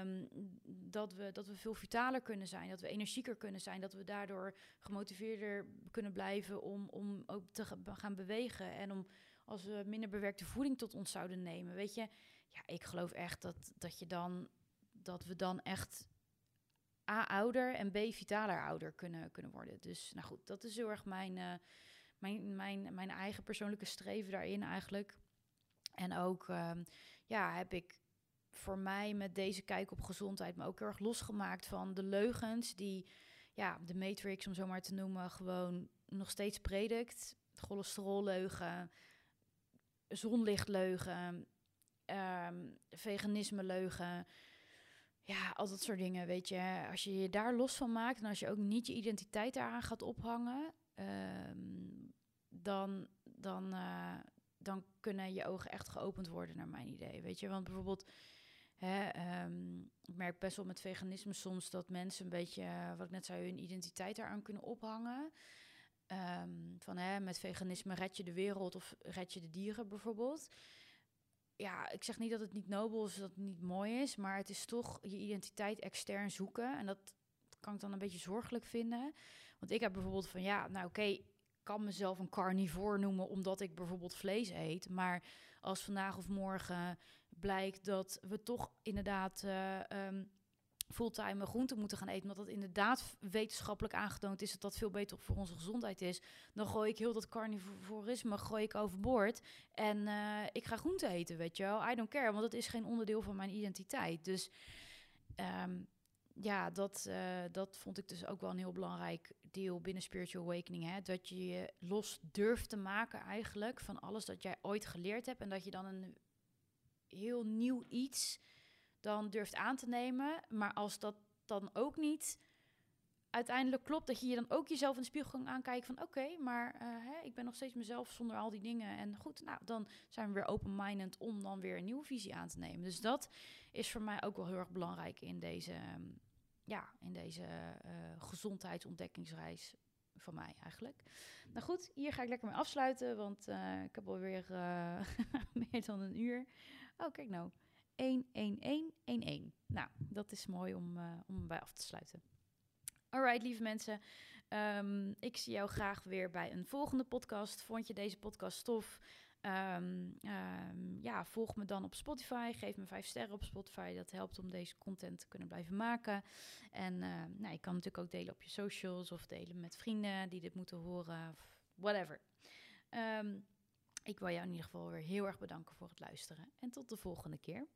um, dat, we, dat we veel vitaler kunnen zijn, dat we energieker kunnen zijn, dat we daardoor gemotiveerder kunnen blijven om, om ook te gaan bewegen en om als we minder bewerkte voeding tot ons zouden nemen. Weet je, ja, ik geloof echt dat, dat je dan, dat we dan echt A, ouder en B, vitaler ouder kunnen, kunnen worden. Dus nou goed, dat is heel erg mijn, uh, mijn, mijn, mijn eigen persoonlijke streven daarin eigenlijk. En ook um, ja, heb ik voor mij met deze kijk op gezondheid me ook heel erg losgemaakt van de leugens die ja, de Matrix, om zo maar te noemen, gewoon nog steeds predikt. Cholesterolleugen, zonlichtleugen, um, veganisme leugen. Ja, al dat soort dingen, weet je. Als je je daar los van maakt en als je ook niet je identiteit daaraan gaat ophangen, um, dan, dan, uh, dan kunnen je ogen echt geopend worden, naar mijn idee. Weet je, want bijvoorbeeld Hè, ehm, ik merk best wel met veganisme soms dat mensen een beetje, eh, wat ik net zei, hun identiteit daaraan kunnen ophangen. Ehm, van hè, met veganisme red je de wereld of red je de dieren bijvoorbeeld. Ja, ik zeg niet dat het niet nobel is, dat het niet mooi is, maar het is toch je identiteit extern zoeken. En dat kan ik dan een beetje zorgelijk vinden. Want ik heb bijvoorbeeld van ja, nou oké, kan mezelf een carnivore noemen omdat ik bijvoorbeeld vlees eet. Maar als vandaag of morgen blijkt dat we toch inderdaad uh, um, fulltime groenten moeten gaan eten, omdat dat inderdaad wetenschappelijk aangetoond is dat dat veel beter voor onze gezondheid is, dan gooi ik heel dat carnivorisme gooi ik overboord en uh, ik ga groente eten, weet je wel. I don't care, want dat is geen onderdeel van mijn identiteit. Dus um, ja, dat, uh, dat vond ik dus ook wel een heel belangrijk deel binnen Spiritual Awakening. Hè? Dat je je los durft te maken eigenlijk van alles dat jij ooit geleerd hebt. En dat je dan een heel nieuw iets dan durft aan te nemen. Maar als dat dan ook niet uiteindelijk klopt, dat je je dan ook jezelf in de spiegel kan aankijken van oké, maar uh, hè, ik ben nog steeds mezelf zonder al die dingen. En goed, nou, dan zijn we weer open-minded om dan weer een nieuwe visie aan te nemen. Dus dat is voor mij ook wel heel erg belangrijk in deze, um, ja, in deze uh, gezondheidsontdekkingsreis van mij eigenlijk. Nou goed, hier ga ik lekker mee afsluiten, want uh, ik heb alweer meer dan een uur. Oh, kijk nou. 11111. Nou, dat is mooi om, uh, om bij af te sluiten. Alright, lieve mensen. Um, ik zie jou graag weer bij een volgende podcast. Vond je deze podcast tof? Um, um, ja, volg me dan op Spotify. Geef me vijf sterren op Spotify. Dat helpt om deze content te kunnen blijven maken. En uh, nou, je kan natuurlijk ook delen op je socials of delen met vrienden die dit moeten horen. Of whatever. Ik wil jou in ieder geval weer heel erg bedanken voor het luisteren. En tot de volgende keer.